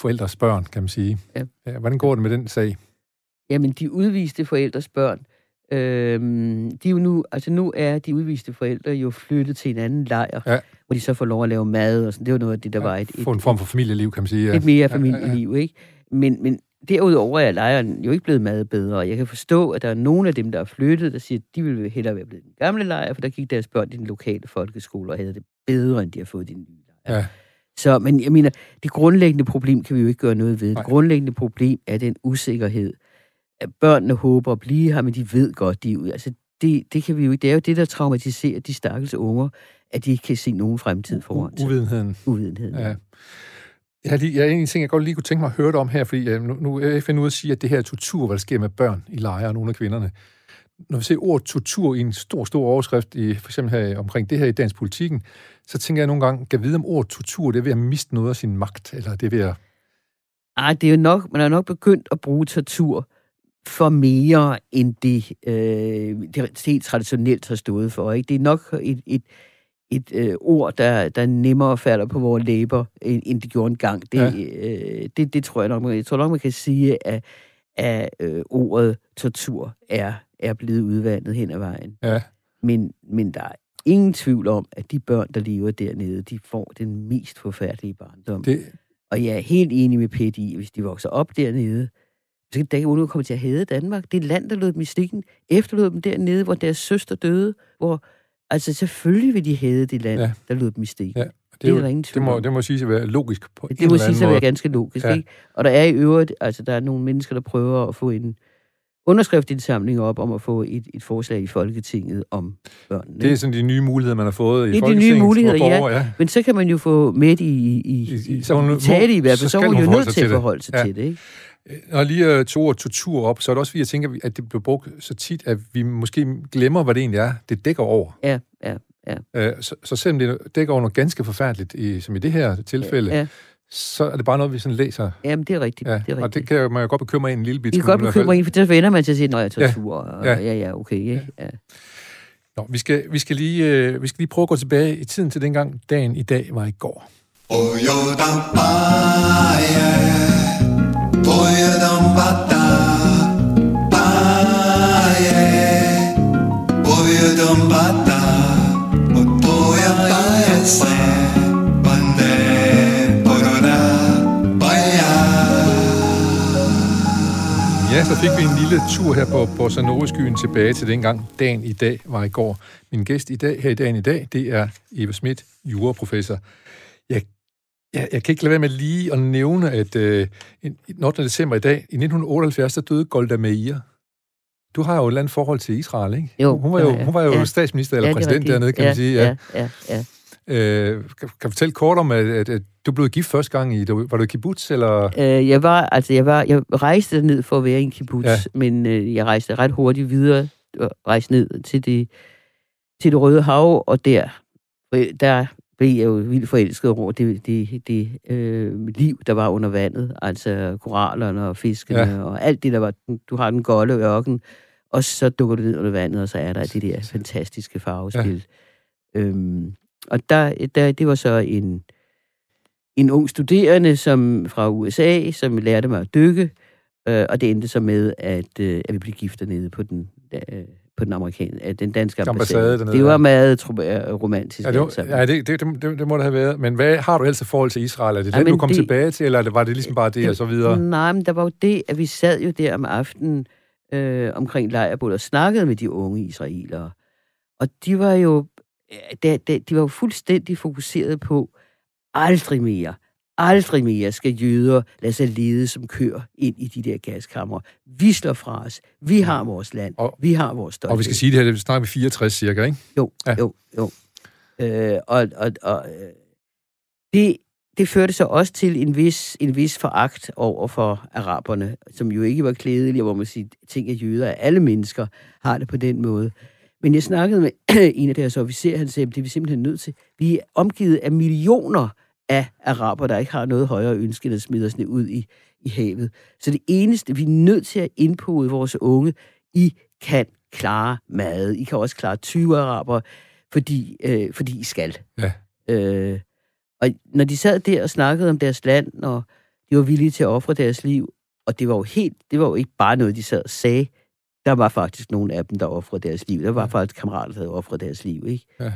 forældres børn, kan man sige. Ja. Ja, hvordan går det med den sag? Jamen, de udviste forældres børn, øhm, de er jo nu, altså nu er de udviste forældre jo flyttet til en anden lejr, Ja. hvor de så får lov at lave mad og sådan. Det var noget af det, der var et, Få en et, form for familieliv, kan man sige. Ja. lidt mere Ja, ja, ja. familieliv, ikke? Men, men derudover er lejren jo ikke blevet meget bedre, og jeg kan forstå, at der er nogle af dem, der er flyttet, der siger, at de ville hellere være blevet i den gamle lejr, for der gik deres børn i den lokale folkeskole og havde det bedre, end de har fået i den nye lejr. Ja. Så, men jeg mener, det grundlæggende problem kan vi jo ikke gøre noget ved. Nej. Det grundlæggende problem er den usikkerhed. At børnene håber at blive her, men de ved godt, de er ude. Altså, det, det kan vi jo ikke. Det er jo det, der traumatiserer de stakkels unger, at de ikke kan se nogen fremtid foran sig. uvidenheden. Uvidenheden. Ja. Jeg har lige, jeg, en ting, jeg godt lige kunne tænke mig at høre dig om her, fordi øh, nu, nu er FN ude at sige, at det her er tortur, hvad der sker med børn i lejre, nogle af kvinderne. Når vi ser ordet tortur i en stor, stor overskrift, i, for eksempel her, omkring det her i dansk politikken, så tænker jeg nogle gange, kan vide om ordet tortur, det er ved at miste noget af sin magt, eller det er ved at... Ej, det er jo nok, man er nok begyndt at bruge tortur for mere, end det, øh, det helt traditionelt har stået for. Ikke? Det er nok et, et, et øh, ord, der, der nemmere falder på vores læber, end, end det gjorde engang. Det, ja. øh, det, det tror jeg nok, man, jeg tror nok, man kan sige, at, at øh, ordet tortur er, er blevet udvandet hen ad vejen. Ja, Men, men der er ingen tvivl om, at de børn, der lever dernede, de får den mest forfærdelige barndom. det, Og jeg er helt enig med Pet i, at hvis de vokser op dernede, så kan det ikke undgå at komme til at hade Danmark. Det er et land, der lod dem i stikken, efterlod dem dernede, hvor deres søster døde, hvor Altså, selvfølgelig vil de hade det land, Ja. der lod dem i stikken. Ja, det, Det er jo, ingen det, må, det må sige at være logisk på Det må anden sige at være ganske logisk, Ja. ikke? Og der er i øvrigt, altså der er nogle mennesker, der prøver at få en underskriftindsamling op om at få et, et forslag i Folketinget om børnene. Det er sådan de nye muligheder, man har fået i Det er de nye Folketinget. muligheder, hvor ja. borgere, ja. Men så kan man jo få med i, i, i, I- i- i, så hun- i tale i hvert så fald, så er hun jo nødt til at forholde sig Ja. til det, ikke? Når jeg lige uh, tog ordet tortur op, så er det også fordi, jeg tænker, at det bliver brugt så tit, at vi måske glemmer, hvad det egentlig er, det dækker over. Ja, ja, ja. Uh, så, så selvom det dækker over noget ganske forfærdeligt, i, som i det her tilfælde, ja. så er det bare noget, vi sådan læser. Jamen, det er rigtigt. Ja, det er og det rigtigt. kan man jo godt bekymre en lille bit Vi kan godt bekymre en, for så vender man til at sige, når jeg er tortur. og Ja. Ja, ja, okay. Ikke? Ja. Nå, vi skal, vi, skal lige, øh, vi skal lige prøve at gå tilbage i tiden til dengang dagen i dag var i går. Oyodam paye, oyodam bata, paye, oyodam bata, otoya paye se, bande, oroda, paya. Ja, så fik vi en lille tur her på, på Sanoskyen tilbage til dengang dagen i dag var i går. Min gæst i dag, her i dagen i dag, det er Eva Schmidt, juraprofessor. Jeg, jeg, kan ikke lade være med lige at nævne, at øh, den 8. december i dag, i 1978, der døde Golda Meir. Du har jo et eller andet forhold til Israel, ikke? Jo, hun var jo, ja, hun var jo Ja. statsminister eller Ja, præsident rigtigt. dernede, kan ja, man sige. Ja. Ja, ja, ja. Øh, kan, kan fortælle kort om, at, at, at du blev gift første gang i... Var du i kibbutz, eller... Øh, jeg var, altså jeg var, jeg rejste ned for at være i en kibbutz, Ja. men øh, jeg rejste ret hurtigt videre, og rejste ned til det, til det Røde Hav, og der, der blev jeg jo vildt forelsket over det, det, det øh, liv, der var under vandet, altså korallerne og fiskene, Ja. og alt det, der var, du har den golde ørken, og så dukker du ned under vandet, og så er der det der fantastiske farvespil. Ja. Øhm, og der, der, det var så en, en ung studerende som fra USA, som lærte mig at dykke, øh, og det endte så med, at, øh, at vi blev gift dernede på den, øh, på den amerikanske, den danske Ambassade ambassade. dernede, det var meget øh, romantisk. Ja, det, var, ja det, det, det, det må det have været. Men hvad har du ellers i forhold til Israel? Er det Ja, den, du kom det- tilbage til, eller var det ligesom bare det, og så videre? Nej, men der var jo det, at vi sad jo der om aftenen øh, omkring lejrbål og snakkede med de unge israelere. Og de var jo, de, de, de var jo fuldstændig fokuseret på aldrig mere, Aldrig mere skal jøder lade sig lede som køer ind i de der gaskammer. Vi slår fra os. Vi har vores land. Og- vi har vores stolthed. Og vi skal sige det her, det snakker vi 64 cirka, ikke? Jo, Ja. jo, jo. Øh, og og, og øh, det, det førte så også til en vis, en vis foragt over for araberne, som jo ikke var klædelige, hvor man siger, ting af jøder, at alle mennesker har det på den måde. Men jeg snakkede med en af deres officerer, han sagde, at det er vi simpelthen nødt til. Vi er omgivet af millioner af araber, der ikke har noget højere ønske, end at smide os ned ud i, i havet. Så det eneste, vi er nødt til at indpode vores unge, I kan klare mad. I kan også klare 20 araber, fordi, øh, fordi I skal. Ja. Øh, og når de sad der og snakkede om deres land, og de var villige til at ofre deres liv, og det var jo helt, det var jo ikke bare noget, de sad og sagde. Der var faktisk nogle af dem, der offrede deres liv. Der var Ja. faktisk kammerater, der havde offret deres liv, ikke? Ja.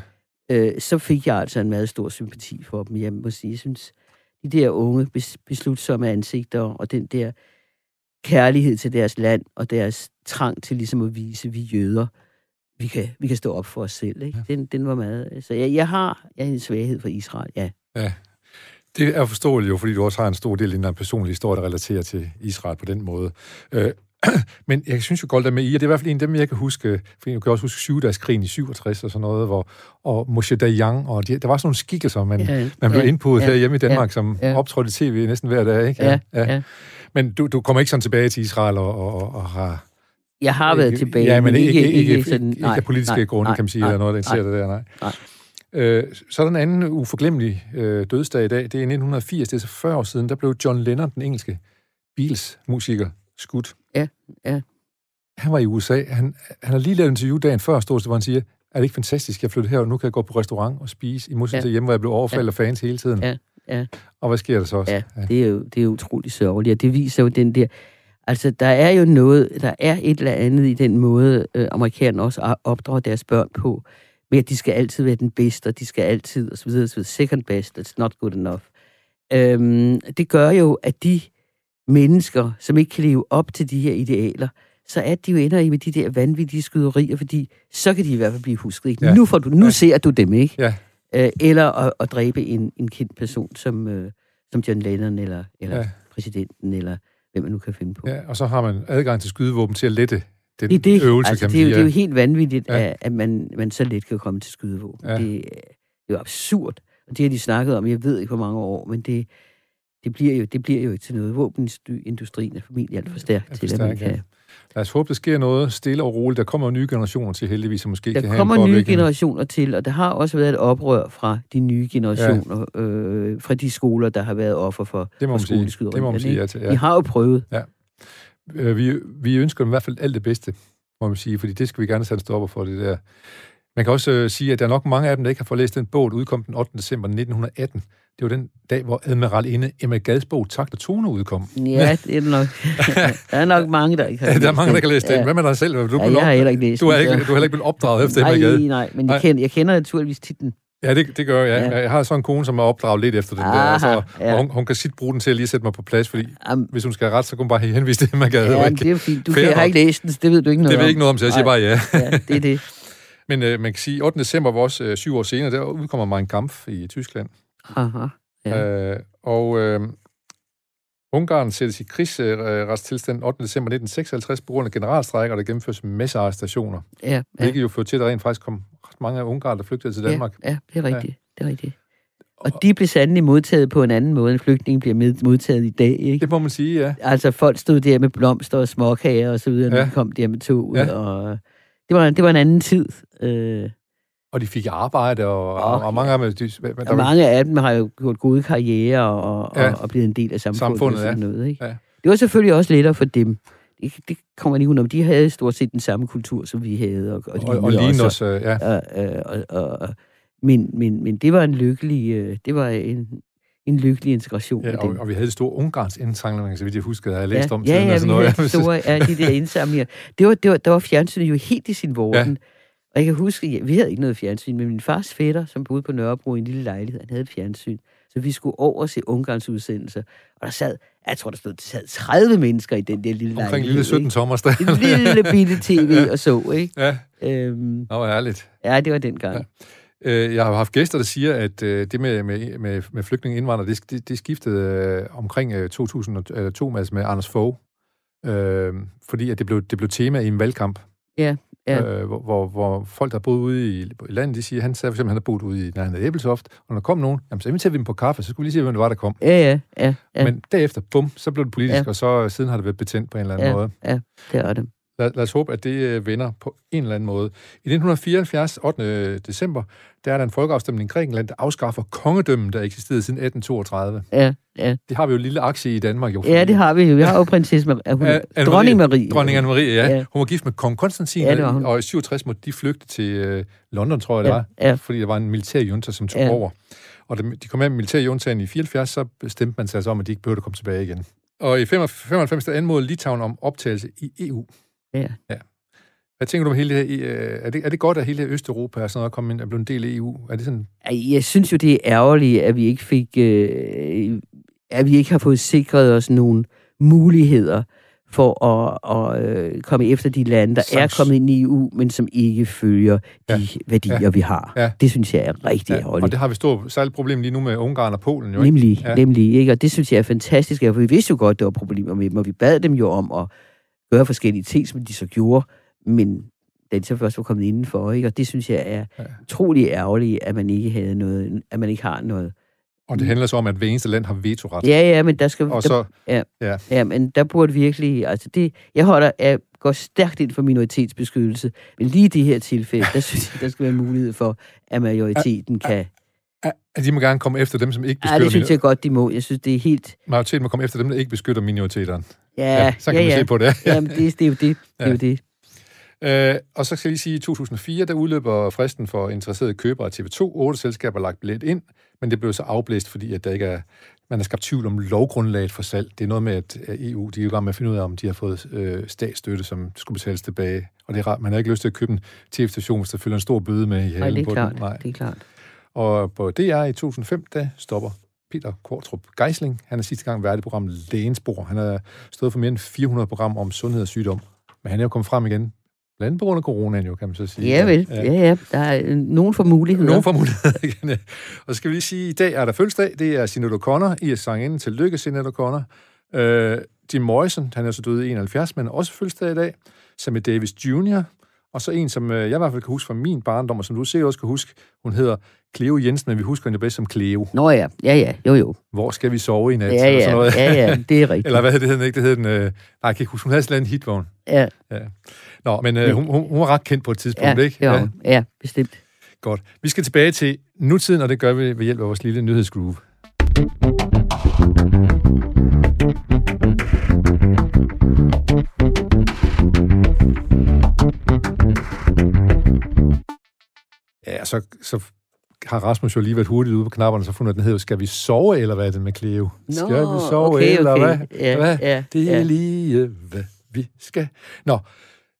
Øh, så fik jeg altså en meget stor sympati for dem. Jeg må sige, jeg synes, de der unge, bes- beslutsomme ansigter, og den der kærlighed til deres land, og deres trang til ligesom at vise, at vi er jøder, vi kan, vi kan stå op for os selv. Ikke? Den, den var meget... Så jeg, jeg har jeg har en svaghed for Israel, ja. Det er forståeligt jo, fordi du også har en stor del af din personlige historie, der relaterer til Israel på den måde. Øh, men jeg synes jo godt, at med I, og det er i hvert fald en af dem, jeg kan huske, for jeg kan også huske syvdagskrigen i 67 og sådan noget, hvor, og Moshe Dayan, og de, der var sådan nogle skikkelser, man, ja, man blev ja, indpodet ja, her hjemme i Danmark, ja, som ja. optrådte i tv næsten hver dag, ikke? Ja, ja. Men du, du kommer ikke sådan tilbage til Israel og, og, og har... Jeg har været ikke, tilbage, ja, men ikke, ikke, ikke, sådan... ikke, ikke af politiske grunde, kan man sige, eller noget, der interesserer dig der, nej. nej. Øh, så er der en anden uforglemmelig øh, dødsdag i dag. Det er i 1980, det er så 40 år siden, der blev John Lennon, den engelske Beatles-musiker, skudt. Ja, ja. Han var i USA. Han, han har lige lavet en interview dagen før stod, hvor han siger, er det ikke fantastisk, jeg flyttede her, og nu kan jeg gå på restaurant og spise, i modsætning Ja. til hjemme, hvor jeg blev overfaldet Ja. af fans hele tiden. Ja, ja. Og hvad sker der så også? Ja, det er jo, det er jo utroligt sørgeligt, og det viser jo den der... Altså, der er jo noget, der er et eller andet i den måde, øh, amerikanerne også opdrager deres børn på, med at de skal altid være den bedste, og de skal altid, og så videre, og så videre. Second best, it's not good enough. Øhm, det gør jo, at de mennesker, som ikke kan leve op til de her idealer, så er de jo ender i med de der vanvittige skyderier, fordi så kan de i hvert fald blive husket. Ikke? Ja. Nu, får du, nu Ja. ser du dem, ikke? Ja. Øh, eller at, at dræbe en, en kendt person som, øh, som John Lennon, eller, eller Ja. præsidenten, eller hvem man nu kan finde på. Ja, og så har man adgang til skydevåben til at lette den Det det. øvelse, altså, kan man det, er det er jo helt vanvittigt, Ja. ja. at man, man så let kan komme til skydevåben. Ja. Det, er- det er jo absurd. Og det har de snakket om, jeg ved ikke, hvor mange år, men det, det, bliver, jo, det bliver jo til noget. Våbenindustrien er formentlig alt for stærk Alt for til, at man stærk, ja. kan... Lad os håbe, der sker noget stille og roligt. Der kommer nye generationer til heldigvis, som måske kan Der have kommer en nye generationer til, og der har også været et oprør fra de nye generationer, ja. øh, fra de skoler, der har været offer for, Det må for skoleskyderierne, Det må man sige ja til. De Ja. har jo prøvet. Øh, Vi, vi ønsker dem i hvert fald alt det bedste, må man sige, fordi det skal vi gerne sætte stopper for, det der. Man kan også øh, sige, at der er nok mange af dem, der ikke har fået læst den bog, der udkom den 8. december 1918. Det var den dag, hvor admiralinde Emma Gads bog Takt og Tone udkom. Ja, det er det nok. der er nok mange, der ikke har Ja, der er mange, der kan læse den. Ja. Hvad med dig selv? Du, er Ja, jeg har heller ikke læst du, er ikke, du har heller ikke blevet opdraget efter Emma Nej, Gad. nej, men Nej. jeg kender, jeg kender naturligvis titlen. Ja, det, det gør jeg. Ja. Jeg har sådan en kone, som er opdraget lidt efter den der. Aha, Altså, ja. og hun, hun kan sit bruge den til at lige sætte mig på plads, fordi Am, hvis hun skal have ret, så kan hun bare henvise til Emma Gad. ja, det er fint. Du kan, jeg har ikke læst den, det ved du ikke noget det ved om. jeg ikke noget om, så jeg siger bare ja. Ja, det er det. Men øh, man kan sige, 8. december var også øh, syv år senere, der udkommer Mein Kampf i Tyskland. Aha. Ja. Øh, og øh, Ungarn sættes i krigsretstilstand 8. december 1956 på grund af generalstrækker, der gennemføres massearrestationer. Ja. Ja, ja, Hvilket jo førte til, at der rent faktisk kom ret mange af Ungarn, der flygtede til Danmark. ja, ja, det er rigtigt. Det er rigtigt. Og de blev sandelig modtaget på en anden måde, end flygtninge bliver modtaget i dag. Ikke? Det må man sige, ja. Altså, folk stod der med blomster og småkager og så videre, når Ja. de kom der med toget. Ja. Ja. Og det, var, det var en anden tid. Øh, Og de fik arbejde, og, og, og mange af dem... De, der og var, mange af dem har jo gjort gode karrierer og, Ja. og, og blevet en del af samfundet. Samfundet, og sådan noget, ikke? Ja. Det var selvfølgelig også lettere for dem. Det, det kommer ikke udenom. De havde stort set den samme kultur, som vi havde. Og, og, og, og lignede os, øh, ja. Og, og, og, og, og, men, men, men det var en lykkelig, øh, det var en, en lykkelig integration. ja og, og vi havde det store Ungarns indsamling, så vidt jeg husker, jeg har læst ja, om ja, tiden ja, og sådan noget. havde de store, ja, de der indsamlinger. Det var, det var, der var fjernsynet jo helt i sin vorden. Ja. Og jeg kan huske, ja, vi havde ikke noget fjernsyn, men min fars fætter, som boede på Nørrebro i en lille lejlighed, han havde et fjernsyn. Så vi skulle over se Ungarns udsendelser. Og der sad, jeg tror, der stod, der sad 30 mennesker i den der lille Omkring lejlighed. lille 17 tommer der. En lille bitte tv og så, ikke? ja, Øhm, det var ærligt. ja, det var den gang. Ja. Øh, jeg har haft gæster, der siger, at øh, det med, med, med, med flygtninge indvandrere, det, det, det skiftede øh, omkring øh, 2002 altså med Anders Fogh, øh, fordi at det blev, det blev tema i en valgkamp, Ja, ja. øh, hvor, hvor, hvor folk, der boede ude i, i landet, de siger, han sagde for eksempel, at han har boet ude i nærheden af Æbelsoft, og når der kom nogen, jamen, så inviterer vi dem på kaffe, så skulle vi lige se, hvem det var, der kom. Ja, ja, ja. Ja. Men derefter, bum, så blev det politisk, Ja. ja. og så siden har det været betændt på en eller anden ja, måde. ja, det er det. Lad, lad os håbe, at det øh, vender på en eller anden måde. I 1974, 8. december, der er der en folkeafstemning i Grækenland, der afskaffer kongedømmen, der eksisterede siden 1832. Ja, ja. Det har vi jo en lille aktie i Danmark, jo. ja, det har vi jo. Vi har jo prinsesse Marie. Hun, Anne-Marie. dronning Marie. Dronning Anne-Marie, ja. Ja. ja. Hun var gift med kong Konstantin, Ja, og i 67 måtte de flygte til øh, London, tror jeg det Ja, var, ja. fordi der var en militærjunta, som tog Ja. over. Og da de kom med med militærjuntaen i 74, så bestemte man sig altså om, at de ikke behøvede at komme tilbage igen. Og i 95, der anmodede Litauen om optagelse i EU. Ja. Hvad tænker du om hele det her? øh, Er det, er det godt, at hele Østeuropa og sådan noget kommet ind, er blevet en del af EU? Er det sådan... Jeg synes jo, det er ærgerligt, at vi ikke fik, øh, at vi ikke har fået sikret os nogle muligheder for at, at øh, komme efter de lande, der er Sanks- kommet ind i EU, men som ikke følger de Ja. værdier, Ja. vi har. Ja. Det synes jeg er rigtig Ja, ærgerligt. og det har vi stort særligt problem lige nu med Ungarn og Polen, jo ikke? Nemlig, Ja. ja. nemlig, ikke? Og det synes jeg er fantastisk, for vi vidste jo godt, der var problemer med dem, og vi bad dem jo om at gøre forskellige ting, som de så gjorde, men da de så først var kommet indenfor, ikke? Og det synes jeg er Ja. ja. utrolig ærgerligt, at man ikke havde noget, at man ikke har noget. Og det handler så om, at hver eneste land har vetoret. Ja, ja, men der skal... Og der, så, ja, men der burde virkelig... Altså det, jeg holder, jeg går stærkt ind for minoritetsbeskyttelse, men lige i det her tilfælde, der synes jeg, der skal være mulighed for, at majoriteten kan... at de må gerne komme efter dem, som ikke Ja, beskytter det synes jeg godt, de må. Jeg synes, det er helt... Majoriteten må komme efter dem, der ikke beskytter minoriteterne. Ja, så kan ja, man ja. se på det. Jamen, det, det er jo det. Det er Ja. jo det. Øh, og så skal jeg lige sige, at i 2004, der udløber fristen for interesserede købere af TV2. Otte selskaber har lagt billet ind, men det blev så afblæst, fordi at der ikke er, man har skabt tvivl om lovgrundlaget for salg. Det er noget med, at EU de er i gang med at finde ud af, om de har fået øh, statsstøtte, som skulle betales tilbage. Og det er rart, man har ikke lyst til at købe en tv-station, hvis der følger en stor bøde med i Nej, halen det er på klart. den. Nej. Det er klart. Og på DR i 2005, der stopper Peter Kortrup Geisling. Han er sidste gang været i programmet Lægens Bord. Han har stået for mere end 400 programmer om sundhed og sygdom. Men han er jo kommet frem igen. Blandt andet på grund af coronaen jo, kan man så sige. Ja, vel. Ja, ja. Der er øh, nogen for muligheder. Nogen får muligheder igen. ja. Og så skal vi lige sige, i dag er der fødselsdag. Det er Sinead O'Connor. I er sangerinden til lykke, Sinead O'Connor. Uh, Jim Morrison, han er så død i 71, men også fødselsdag i dag. Sammy Davis Jr., og så en, som øh, jeg i hvert fald kan huske fra min barndom, og som du sikkert også kan huske, hun hedder Cleo Jensen, men vi husker hende jo bedst som Cleo. Nå ja, ja, ja, jo jo. Hvor skal vi sove i nat? Ja, Eller sådan ja, noget. ja, ja, det er rigtigt. Eller hvad hed det, hed den ikke? Det hed den, øh, nej, jeg kan ikke huske, hun havde sådan en hitvogn. Ja, Nå, men øh, hun, hun, hun var ret kendt på et tidspunkt, ja, ikke? var hun. Ja, bestemt. Godt. Vi skal tilbage til nutiden, og det gør vi ved hjælp af vores lille nyhedsgroove. Så, så har Rasmus jo lige været hurtigt ude på knapperne, så fundet, at den hedder, skal vi sove, eller hvad er det med Cleo? skal vi sove, okay, eller okay. hvad? Ja, hvad? ja, Det er ja. lige, hvad vi skal. Nå,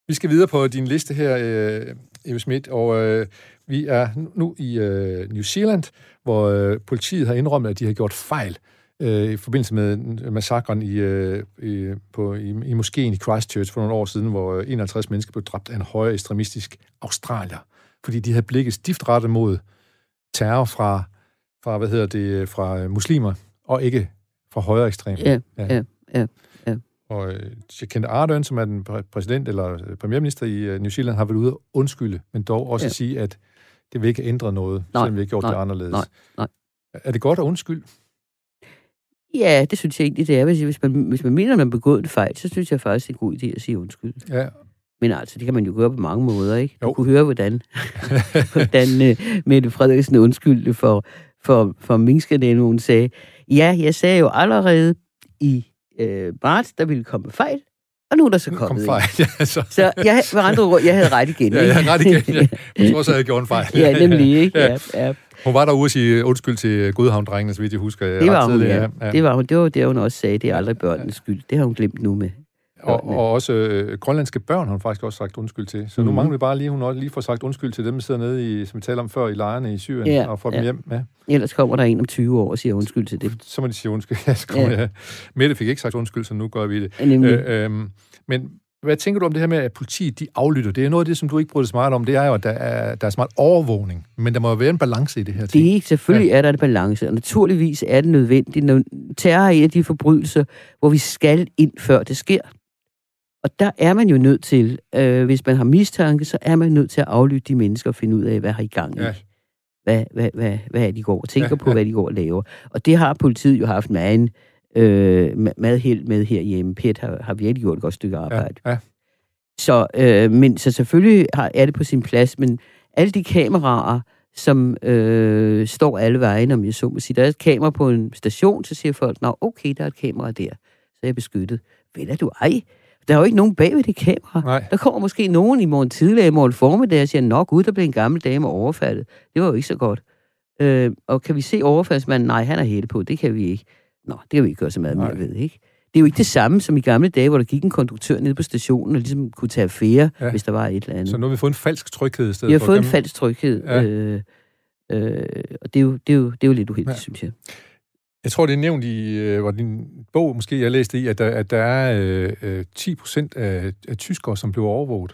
vi skal videre på din liste her, øh, Eva Schmidt, og øh, vi er nu- i øh, New Zealand, hvor øh, politiet har indrømmet, at de har gjort fejl øh, i forbindelse med massakren i, øh, i, på, i, i moskeen i Christchurch for nogle år siden, hvor øh, 51 mennesker blev dræbt af en højere ekstremistisk australier, fordi de havde blikket stift rettet mod terror fra, fra, hvad hedder det, fra øh, muslimer, og ikke fra højere ekstrem. Ja, ja, ja, ja. Og øh, Jacinda Ardern, som er den præ- præsident eller øh, premierminister i New Zealand, har været ude at undskylde, men dog også Ja. sige, at det vil ikke ændre noget, Nej, selvom vi har gjort nej, det anderledes. nej, nej. Er det godt at undskylde? Ja, det synes jeg egentlig, det er. Hvis, hvis, man, hvis man mener, at man begået en fejl, så synes jeg faktisk, det er en god idé at sige undskyld. Ja. Men altså, det kan man jo gøre på mange måder, ikke? Du Jo. kunne høre, hvordan, hvordan uh, Mette Frederiksen undskyldte for, for, for minkskandalen, hun sagde, ja, jeg sagde jo allerede i øh, marts, der ville komme fejl, og nu er der så Kom kommet fejl. en. Ja, så. Så jeg, med andre ord, jeg havde ret igen. Ja, ikke? jeg har ret igen. Ja. Jeg tror også, jeg havde gjort en fejl. ja, nemlig, ikke? Ja. Ja, ja. Hun var derude og sige undskyld til Godhavn-drengene, så vidt jeg husker. Det var hun, tidligt, ja. Det var hun. Det var det, hun også sagde. Det er aldrig børnenes skyld. Det har hun glemt nu med. Og, og også øh, grønlandske børn har hun faktisk også sagt undskyld til. Så nu Mhm. mangler vi bare lige, hun også lige får sagt undskyld til dem, der sidder nede i, som vi talte om før, i lejrene i Syrien, Ja, og får dem ja. hjem. Ja. Ellers kommer der en om 20 år og siger undskyld til det. Så må de sige undskyld. Ja, så kommer Ja. ja. Mette fik ikke sagt undskyld, så nu gør vi det. Øh, øhm, men hvad tænker du om det her med, at politiet de aflytter? Det er noget af det, som du ikke bryder så meget om. Det er jo, at der er, der er meget overvågning. Men der må jo være en balance i det her ting. Det er selvfølgelig ja. er der en balance, og naturligvis er det nødvendigt. Når terror er en af de forbrydelser, hvor vi skal ind, før det sker. Og der er man jo nødt til, øh, hvis man har mistanke, så er man nødt til at aflytte de mennesker og finde ud af, hvad har i gang i. Ja. Hvad, hvad, hvad, hvad er de går og tænker Ja, ja, på, ja. hvad de går og laver. Og det har politiet jo haft meget, øh, ma- meget held med herhjemme. Pet har, har virkelig gjort et godt stykke Ja, arbejde. ja. Så, øh, men, så selvfølgelig har, er det på sin plads, men alle de kameraer, som øh, står alle vejen, om jeg så må sige. Der er et kamera på en station, så siger folk, nå okay, der er et kamera der, så er jeg beskyttet. Ved du ej? Der er jo ikke nogen bag ved det kamera. Nej. Der kommer måske nogen i morgen tidligere, i morgen formiddag, og siger, nå gud, der blev en gammel dame overfaldet. Det var jo ikke så godt. Øh, og kan vi se overfaldsmanden? Nej, han er hætte på. Det kan vi ikke. Nå, det kan vi ikke gøre så meget mere ved, ikke? Det er jo ikke det samme som i gamle dage, hvor der gik en konduktør ned på stationen og ligesom kunne tage affære, Ja. hvis der var et eller andet. Så nu har vi fået en falsk tryghed i stedet Vi har for. fået en falsk tryghed, Ja. øh, øh, og det er, jo, det, er jo, det er jo lidt uheldigt, ja. synes jeg. Jeg tror, det er nævnt i øh, var din bog, måske jeg læste i, at der, at der er øh, øh, 10 procent af, af tyskere, som bliver overvåget.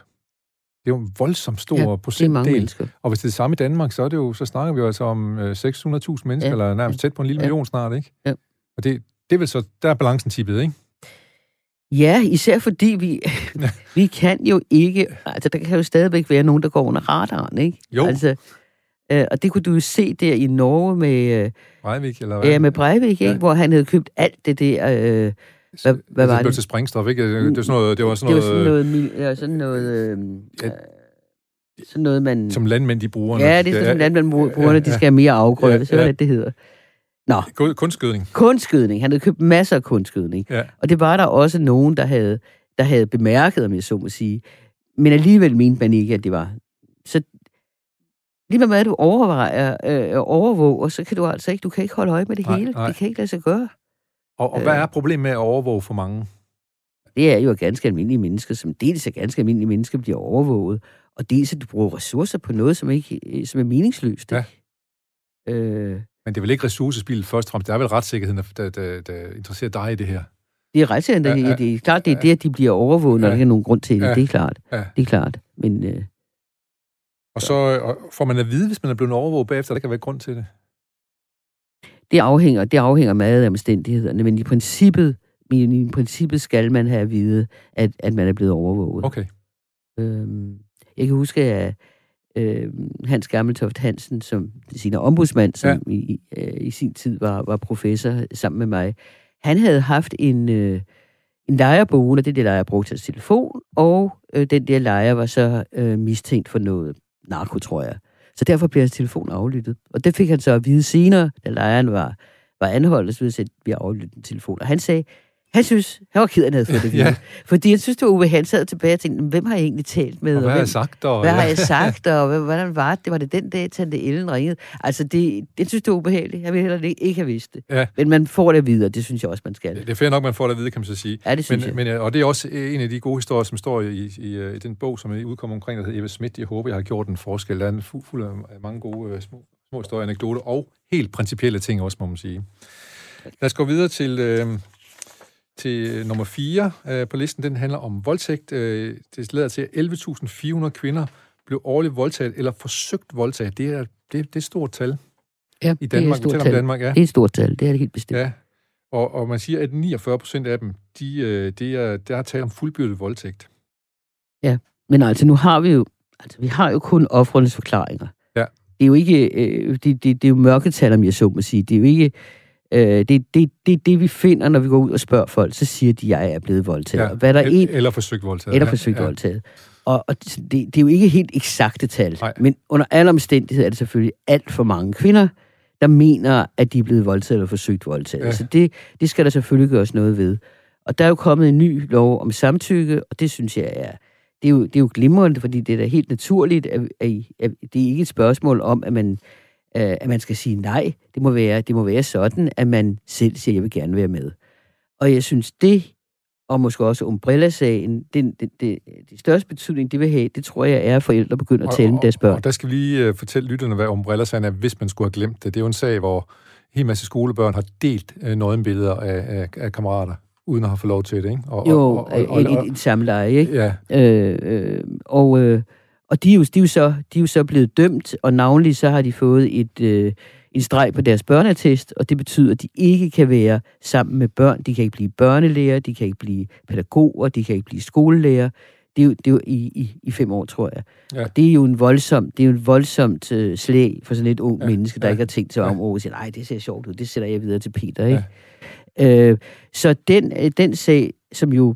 Det er jo en voldsomt stor Ja, procentdel. Og hvis det er det samme i Danmark, så, er det jo, så snakker vi jo altså om øh, 600.000 mennesker, ja, eller nærmest tæt på en lille ja. million snart, ikke? Ja. Og det, det er vel så, der er balancen tippet, ikke? Ja, især fordi vi, vi kan jo ikke... Altså, der kan jo stadigvæk være nogen, der går under radaren, ikke? Jo. Altså, øh, og det kunne du jo se der i Norge med, øh, Breivik, eller hvad? ja, med Breivik, ikke? Ja. Hvor han havde købt alt det der... Øh, hvad, hvad Altså, var det? blev det? til sprængstof, ikke? Det, det, var sådan noget, det var det sådan var noget, sådan noget, ja, sådan noget, øh, Ja. øh, sådan noget man... som landmænd, de bruger. ja, det er sådan, at man bruger, når de skal have mere afgrøde. Ja, Ja, så er ja. det, det hedder. Nå, ja. Kunstskydning. kunstskydning. Han havde købt masser af kunstskydning. Ja. Og det var der også nogen, der havde, der havde bemærket, om jeg så må sige. Men alligevel mente man ikke, at det var. Så lige med hvad du overvejer øh, overvåge, så kan du altså ikke, du kan ikke holde øje med det Nej, hele. nej. Det kan ikke lade sig gøre. Og, og hvad Øh. er problemet med at overvåge for mange? Det er jo ganske almindelige mennesker, som dels er ganske almindelige mennesker, bliver overvåget, og dels at du bruger ressourcer på noget, som, ikke, som er meningsløst. Ja. ikke? Øh, Men det er vel ikke ressourcespil først og fremmest. Det er vel retssikkerheden, der, der, der, interesserer dig i det her. det er ret Ja, ja, ja. det, er klart, det er det, at de bliver overvåget, når Ja. der ikke er nogen grund til det. Ja. Det er klart. Ja. Det er klart. Men øh, Og så og får man at vide, hvis man er blevet overvåget bagefter, der kan være grund til det. Det afhænger, det afhænger meget af omstændighederne, men i princippet, men i princippet skal man have at vide, at, at man er blevet overvåget. Okay. Øhm, jeg kan huske, at øh, Hans Gammeltoft Hansen, som sin ombudsmand, som ja. i, øh, i sin tid var, var professor sammen med mig, han havde haft en, øh, en lejerboende, det er det lejer brugte til telefon, og øh, den der lejer var så øh, mistænkt for noget narko, tror jeg. Så derfor blev hans telefon aflyttet. Og det fik han så at vide senere, da lejeren var, var anholdt, så at vi aflyttet en telefon. Og han sagde, han synes, han var ked af, at han havde fået det. Ja. Fordi jeg synes, det var Uwe, han sad tilbage og tænkte, hvem har jeg egentlig talt med? Og hvad har hvem, jeg sagt? Og, hvad har jeg sagt, og hvordan var det? Var det den dag, Tante Ellen ringede? Altså, det, det synes det var ubehageligt. Jeg ville heller ikke, ikke have vidst det. Ja. Men man får det videre, det synes jeg også, man skal. Det er fair nok, man får det at vide, kan man så sige. Ja, det synes Men, jeg. men, øh, og det er også en af de gode historier, som står i, i, øh, i den bog, som er udkommet omkring, der hedder Eva Schmidt. Jeg håber, jeg har gjort en forskel. Der er en fu- fuld af mange gode øh, små, små historier, anekdoter og helt principielle ting også, må man sige. Lad os gå videre til, øh, til nummer 4 øh, på listen. Den handler om voldtægt. Øh, det lader til, at 11.400 kvinder blev årligt voldtaget eller forsøgt voldtaget. Det er, det, det er et stort tal ja, i Danmark. Det er, et stort tal. Danmark, ja. det er et stort tal, det er det helt bestemt. Ja, og, og man siger, at 49 procent af dem, de, øh, det er, der er tale om fuldbyrdet voldtægt. Men altså, nu har vi jo, altså, vi har jo kun offrenes forklaringer. Ja. Det er jo ikke, øh, det, det, det er jo mørketal, om jeg så må sige. Det er jo ikke, øh, det, det, det, det, vi finder, når vi går ud og spørger folk, så siger de, at jeg er blevet voldtaget. Ja. Hvad er der El- en, Eller forsøgt voldtaget. eller ja, forsøgt ja. voldtaget. Og, og det, det er jo ikke helt eksakte tal, Nej. men under alle omstændigheder er det selvfølgelig alt for mange kvinder, der mener, at de er blevet voldtaget eller forsøgt voldtaget. Ja. Så det, det skal der selvfølgelig gøres noget ved. Og der er jo kommet en ny lov om samtykke, og det synes jeg er, det er jo, det er jo glimrende, fordi det er da helt naturligt, at, at, at det er ikke et spørgsmål om, at man, øh, at man skal sige nej. Det må, være, det må være sådan, at man selv siger, jeg vil gerne være med. Og jeg synes, det og måske også Umbrella-sagen, den, det, det, det største betydning, det vil have, det tror jeg er, at forældre begynder at tale med deres børn. og der skal vi lige uh, fortælle lytterne, hvad Umbrella-sagen er, hvis man skulle have glemt det. Det er jo en sag, hvor en hel masse skolebørn har delt uh, nøgenbilleder af, af, af kammerater, uden at have fået lov til det, ikke? Og, Jo, og, og, og, et, et, et samleje, ikke? ja, Øh, øh, og øh, og de, er jo, de, er jo så, de er jo så blevet dømt, og navnlig så har de fået et, øh, en streg på deres børneattest, og det betyder, at de ikke kan være sammen med børn. De kan ikke blive børnelærer, de kan ikke blive pædagoger, de kan ikke blive skolelærer. Det er jo, det er jo i, i, i fem år, tror jeg. Ja. Og det er jo en voldsom, det er jo en voldsomt øh, slag for sådan et ung Ja, ja, menneske, der ja, ja, ikke har tænkt sig ja. om, og siger, nej, det ser sjovt ud, det sætter jeg videre til Peter, ikke? Ja. Øh, så den, øh, den sag, som jo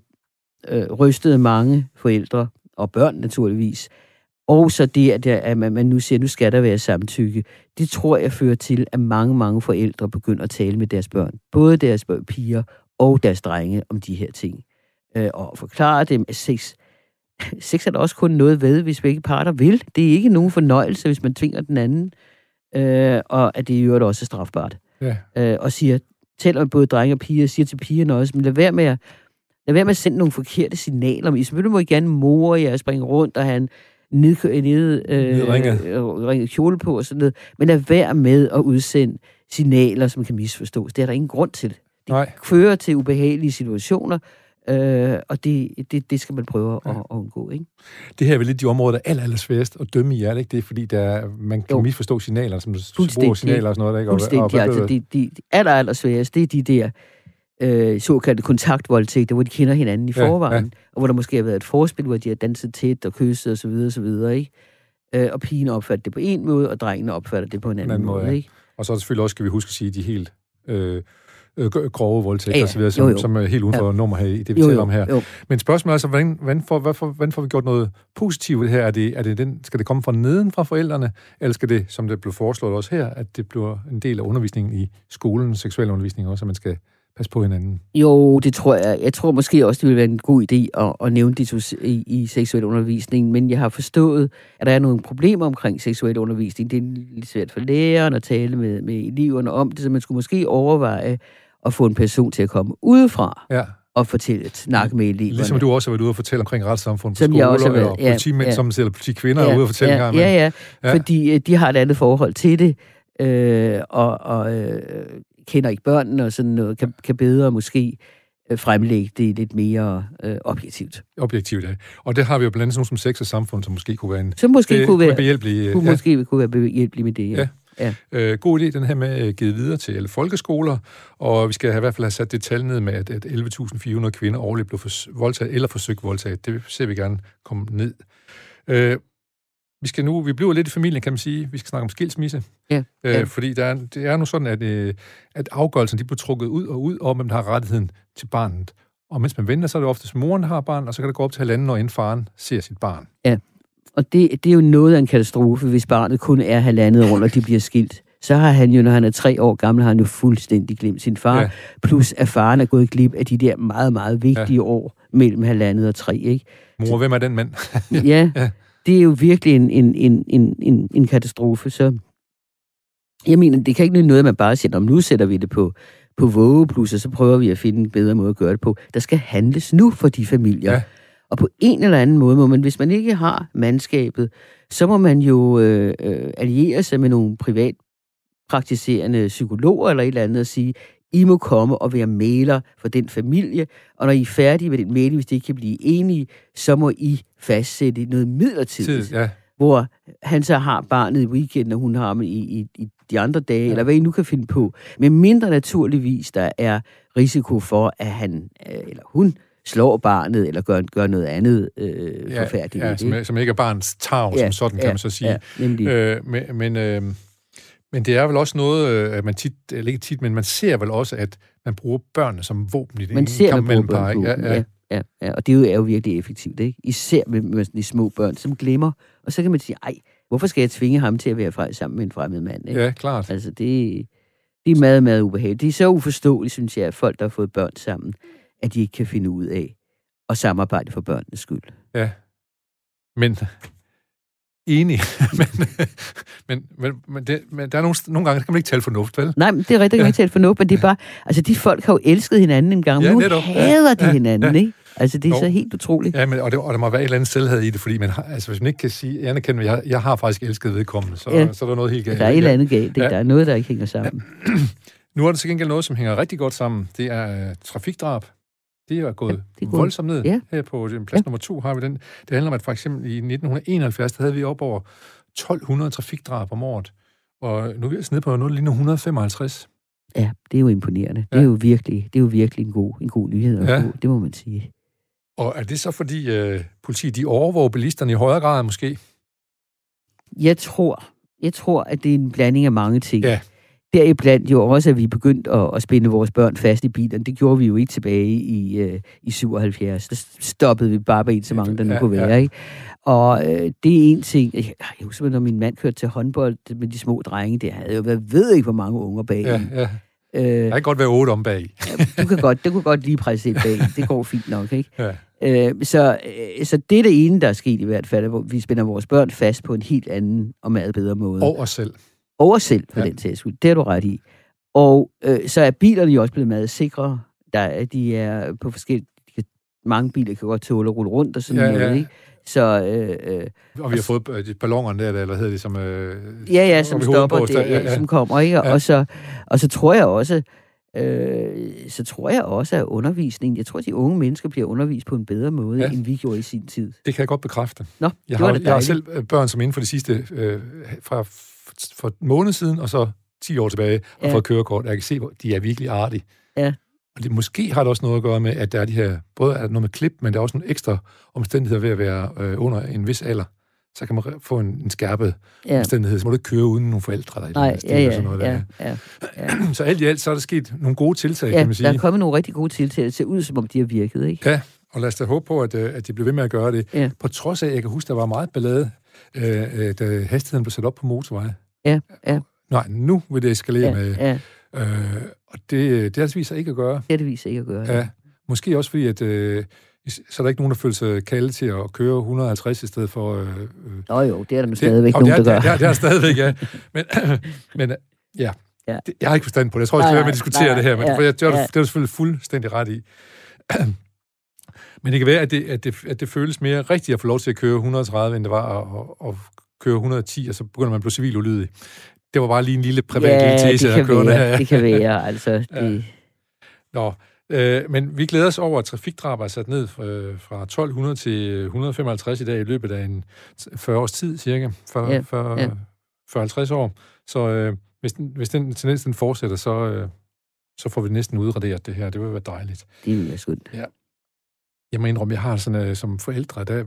øh, rystede mange forældre, og børn naturligvis, og så det, at, der, at man, nu siger, nu skal der være samtykke, det tror jeg fører til, at mange, mange forældre begynder at tale med deres børn, både deres børn, piger og deres drenge, om de her ting. Øh, og forklare dem, at sex, sex er der også kun noget ved, hvis begge parter vil. Det er ikke nogen fornøjelse, hvis man tvinger den anden, øh, og at det i øvrigt også er strafbart. ja, Øh, og siger, med både drenge og piger, siger til pigerne også, men lad være med at, lad være med at sende nogle forkerte signaler. I selvfølgelig må I gerne more jer, springe rundt og have en ned, ned, øh, Nedringet. øh, kjole på og sådan noget. Men lad være med at udsende signaler, som kan misforstås. Det er der ingen grund til. Det nej. fører til ubehagelige situationer, øh, og det, det, det skal man prøve at, at undgå. Ikke? Det her er vel lidt de områder, der er aller, aller sværest at dømme i, er det ikke? Det er fordi, der, er- man kan Jo. misforstå signaler, som sprog signaler og sådan noget, der, ikke? Og- og Fuldstændig. hvad Altså, det? de, de aller, aller sværeste, det er de der øh, såkaldte kontaktvoldtægter, hvor de kender hinanden i Ja, forvejen, ja, og hvor der måske har været et forspil, hvor de har danset tæt og kysset osv. osv. Ikke? Øh, og pigen opfatter det på en måde, og drengene opfatter det på en anden, anden måde, måde. ja. Ikke? Og så selvfølgelig også, skal vi huske at sige, de helt øh, øh, grove voldtægter Ja, ja. og så videre, som, Jo, jo. som er helt uden for nummer her i det, vi Jo, taler om her. jo. Men spørgsmålet er så, hvordan, hvordan, får, hvad får, hvordan får vi gjort noget positivt her? Er det, er det den, skal det komme fra neden fra forældrene, eller skal det, som det blev foreslået også her, at det bliver en del af undervisningen i skolen, seksuel undervisning også, at man skal passe på hinanden? Jo, det tror jeg. Jeg tror måske også, det ville være en god idé at, at nævne det i, i seksuel undervisning, men jeg har forstået, at der er nogle problemer omkring seksuel undervisning. Det er lidt svært for læreren at tale med, med eleverne om det, så man skulle måske overveje at få en person til at komme udefra Ja, og fortælle, snakke med eleverne. ligesom du også har været ude og fortælle omkring retssamfund på Som jeg skoler, også har været, og ja, politimænd, ja. som eller politikvinder er ude og fortælle ja, gang ja, ja, Ja. ja, fordi øh, de har et andet forhold til det, øh, og, og øh, kender ikke børnene og sådan noget, kan, kan bedre måske øh, fremlægge det lidt mere øh, objektivt. objektivt. Ja. Og det har vi jo blandt andet nogle som sex og samfund, som måske kunne være en Så måske det, kunne være, behjælpelig. kunne Ja. måske kunne være behjælpelig med det. Ja. Ja. ja. Øh, god idé, den her med øh, givet videre til alle folkeskoler, og vi skal have, i hvert fald have sat det tal ned med, at, at 11.400 kvinder årligt blev fors- voldtaget eller forsøgt voldtaget. Det ser vi gerne komme ned. Øh, vi skal nu, vi bliver lidt i familien, kan man sige. Vi skal snakke om skilsmisse. Ja, Øh, ja. Fordi der er, det er nu sådan, at, øh, at afgørelsen de bliver trukket ud og ud, om hvem der har rettigheden til barnet. Og mens man venter, så er det oftest moren, der har barn, og så kan det gå op til halvanden år, inden faren ser sit barn. Og det, det er jo noget af en katastrofe, hvis barnet kun er halvandet år, og de bliver skilt. Så har han jo, når han er tre år gammel, har han jo fuldstændig glemt sin far. Ja. Ja. Plus at faren er gået glip af de der meget, meget vigtige ja. år mellem halvandet og tre. Ikke? Mor, hvem er den mand? Ja, ja. Det er jo virkelig en, en, en, en, en, en katastrofe. Så jeg mener, det kan ikke nytte noget, at man bare siger, "Nå, men nu sætter vi det på, på vågeplus, og så prøver vi at finde en bedre måde at gøre det på. Der skal handles nu for de familier. Ja. Ja. Og på en eller anden måde må man, hvis man ikke har mandskabet, så må man jo øh, øh, alliere sig med nogle privat praktiserende psykologer eller et eller andet og sige, I må komme og være maler for den familie, og når I er færdige med den mail, hvis de ikke kan blive enige, så må I fastsætte noget midlertidigt, Tid, ja. hvor han så har barnet i weekenden, og hun har ham i, i, i de andre dage, Ja. ja. eller hvad I nu kan finde på. Men mindre naturligvis, der er risiko for, at han øh, eller hun slår barnet, eller gør, gør noget andet øh, ja, forfærdeligt. ja, som, som ikke er barns tag, som sådan, kan man så sige. Ja, nemlig. Øh, men, men, øh, men det er vel også noget, øh, at man tit, eller ikke tit, men man ser vel også, at man bruger børnene som våben i det Man ser, kamp mellem par. Ja, ja. Ja, ja, ja, og det er jo, virkelig effektivt, ikke? Især med, med de små børn, som glemmer. Og så kan man sige, ej, hvorfor skal jeg tvinge ham til at være fra, sammen med en fremmed mand? Ikke? ja, klart. Altså, det, det er meget, meget ubehageligt. Det er så uforståeligt, synes jeg, at folk, der har fået børn sammen, at de ikke kan finde ud af at samarbejde for børnenes skyld. Ja. Men enig. men, men, men, men, det, men der er nogle, nogle gange, der kan man ikke tale fornuft, vel? Nej, men det er rigtigt, Ja. ja. ikke talt for noget, men det er bare, altså de folk har jo elsket hinanden en gang, Ja, nu netop. Ja, hader de ja, hinanden, ja. ikke? Altså, det er Jo. så helt utroligt. Ja, men, og, det, og der må være et eller andet selvhed i det, fordi man har, altså, hvis man ikke kan sige, anerkende, jeg, jeg har faktisk elsket vedkommende, så, Ja. så er der noget helt galt. Der er et eller andet galt? Ja. Der er noget, der ikke hænger sammen. Nu er der til gengæld noget, som hænger rigtig godt sammen. Det er øh, trafikdrab. Det er gået Ja, det er voldsomt ned. ja. Her på øh, plads ja. nummer to har vi den. Det handler om, at for eksempel i 1971, der havde vi op over 1200 trafikdrab om året. Og nu er vi altså nede på noget, ligner 155. Ja, det er jo imponerende. Det Ja. er jo virkelig, det er jo virkelig en god, en god nyhed at Ja. få. Det må man sige. Og er det så fordi øh, politiet de overvåger bilisterne i højere grad måske? Jeg tror, jeg tror, at det er en blanding af mange ting. Ja. Deriblandt jo også, at vi begyndte at, at spænde vores børn fast i bilerne. Det gjorde vi jo ikke tilbage i, øh, i 77. Der stoppede vi bare med en så mange, der nu Ja, kunne ja. være. Ikke? Og øh, det er en ting. Jeg, jeg husker, når min mand kørte til håndbold med de små drenge, det havde jo været ved ikke, hvor mange unger bag. Ja, ja. Øh, Der kan godt være otte om bag. du kan godt, det kunne godt lige presse ind bag. Det går fint nok, ikke? Ja. Øh, så, øh, så det er det ene, der er sket i hvert fald, hvor vi spænder vores børn fast på en helt anden og meget bedre måde. Og os selv. Over selv, for Ja. den sags skyld. Det har du ret i. Og øh, så er bilerne jo også blevet meget sikre. Der, er- de er på forskellige... Mange biler kan godt tåle at rulle rundt og sådan Ja, noget, ja. ikke? Så øh, øh, Og vi har fået øh, de ballongerne der, eller hvad hedder det, som... Øh, ja, ja, som stopper det, der. ja, ja. som kommer, ikke? Og, Ja. og, så, og så tror jeg også, øh, så tror jeg også, at undervisningen, jeg tror, at de unge mennesker bliver undervist på en bedre måde, Ja. end vi gjorde i sin tid. Det kan jeg godt bekræfte. Nå, Jeg det har, da jeg har selv øh, børn, som inden for de sidste... Øh, fra for måned siden, og så 10 år tilbage, har Ja. fået kørekort. Jeg kan se, hvor de er virkelig artige. Ja. Og det, måske har det også noget at gøre med, at der er de her... Både er der noget med klip, men der er også nogle ekstra omstændigheder ved at være øh, under en vis alder. Så kan man få en, en skærpet ja. Ja. omstændighed. Så må du ikke køre uden nogle forældre. Der i Nej, ja, og ja, sådan noget ja, der. ja. Så alt i alt, så er der sket nogle gode tiltag, kan Ja, man sige. der er kommet nogle rigtig gode tiltag. Det ser ud, som om de har virket, ikke? Ja, og lad os da håbe på, at, øh, at de bliver ved med at gøre det. Ja. På trods af, at jeg kan huske, der var meget ballade, øh, øh, da hastigheden blev sat op på motorveje. Ja, ja. Nej, nu vil det eskalere Ja, med... ja, Øh, og det, det det vist sig ikke at gøre. det det viser ikke at gøre. Ja. Måske også fordi, at øh, så er der ikke nogen, der føler sig kaldet til at køre 150 i stedet for... Øh, øh, Nå jo, det er der nu stadigvæk og nogen, det der er, gør. Det er, det er stadigvæk, ja. Men, men øh, ja, Ja. Det, jeg har ikke forstand på det. Jeg tror, jeg skal være med at diskutere nej, det her, men ja, for jeg, det, er, ja. det er du selvfølgelig fuldstændig ret i. Men det kan være, at det, at, det, at det føles mere rigtigt at få lov til at køre 130, end det var at, at, at køre 110, og så begynder man at blive civil ulydig. Det var bare lige en lille privat ja, lille tese, det kan kørende være, her. det kan være, altså. Ja. Det, Nå, øh, men vi glæder os over, at trafikdrab er sat ned øh, fra 1200 til 155 i dag i løbet af en 40 års tid, cirka. 40, Ja, 40, ja. 50 år. Så øh, hvis, den, hvis den tendens den fortsætter, så, øh, så får vi næsten udraderet det her. Det vil være dejligt. det vil være skønt. Jeg må indrømme, jeg har sådan øh, som forældre, der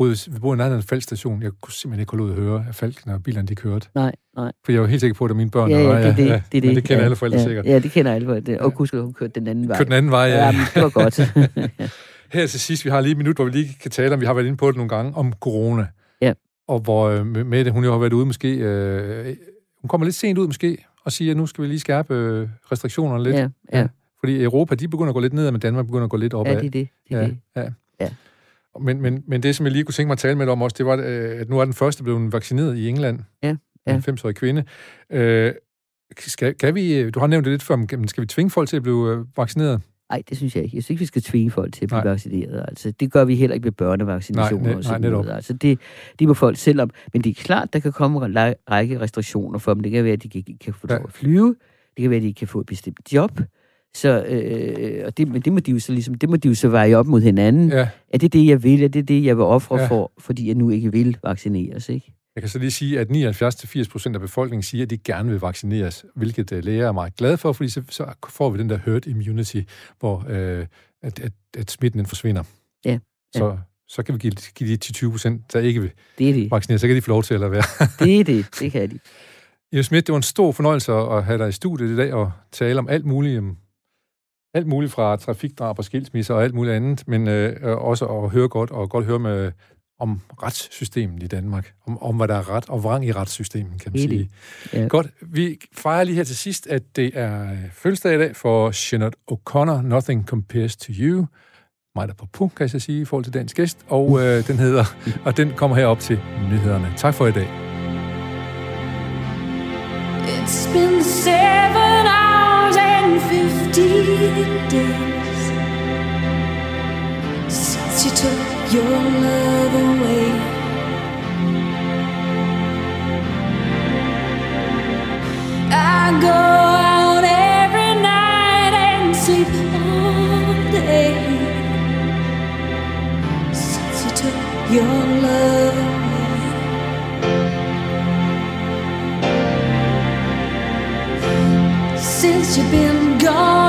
boede, vi boede i nærheden af en faldstation. Jeg kunne simpelthen ikke holde ud at høre, at falken og bilerne de kørte. Nej, nej. For jeg var helt sikker på, at det var mine børn. Ja, ja, det det. det, er men det. det kender ja, alle forældre ja, sikkert. Ja, det kender alle forældre. Og Ja. husk, at hun kørte den anden vej. Kørte den anden vej, ja. Ja, men det var godt. Her til sidst, vi har lige et minut, hvor vi lige kan tale om, vi har været inde på det nogle gange, om corona. Ja. Og hvor øh, Mette, hun jo har været ude måske, øh, hun kommer lidt sent ud måske, og siger, at nu skal vi lige skærpe øh, restriktionerne lidt. ja, ja, Fordi Europa, de begynder at gå lidt ned, men Danmark begynder at gå lidt opad. ja, det er det. det, er ja, det. ja. Ja. Men, men, men det, som jeg lige kunne tænke mig at tale med dig om også, det var, øh, at nu er den første blevet vaccineret i England. Ja, ja. En 90-årig kvinde. Øh, skal, kan vi, du har nævnt det lidt før, men skal vi tvinge folk til at blive øh, vaccineret? Nej, det synes jeg ikke. Jeg synes ikke, vi skal tvinge folk til at blive Nej. vaccineret. Altså, det gør vi heller ikke ved børnevaccinationer Nej, ne- og sådan nej, noget. Altså, det, det må folk selv om. Men det er klart, der kan komme en række restriktioner for dem. Det kan være, at de ikke kan få lov at flyve. Det kan være, at de ikke kan få et bestemt job. Så, øh, og det, men det må, de jo så ligesom, det må de jo så veje op mod hinanden. Ja. Ja. Er det det, jeg vil? Er det det, jeg vil ofre Ja. ja. for, fordi jeg nu ikke vil vaccineres? Ikke? Jeg kan så lige sige, at 79-80 procent af befolkningen siger, at de gerne vil vaccineres, hvilket øh, læger er meget glade for, fordi så, så får vi den der herd immunity, hvor øh, at, at, at smitten den forsvinder. Ja, Så, så kan vi give, give de til 20 procent, der ikke vil Det er det. vaccineres, så kan de få lov til at lade være. Det er det. Det kan de. Jens Schmidt, det var en stor fornøjelse at have dig i studiet i dag og tale om alt muligt, om alt muligt fra trafikdrab og skilsmisser og alt muligt andet, men øh, øh, også at høre godt og godt høre med om retssystemet i Danmark, om, om hvad der er ret og vrang i retssystemet, kan man er sige. Ja. Godt. Vi fejrer lige her til sidst, at det er øh, fødselsdag i dag for Jeanette O'Connor, Nothing Compares to You. Mig der på pu, kan jeg så sige, i forhold til dagens gæst. Og øh, den hedder, og den kommer herop til nyhederne. Tak for i dag. It's been seven Fifty days since you took your love away. I go out every night and sleep all day since you took your love away. since you've been gone.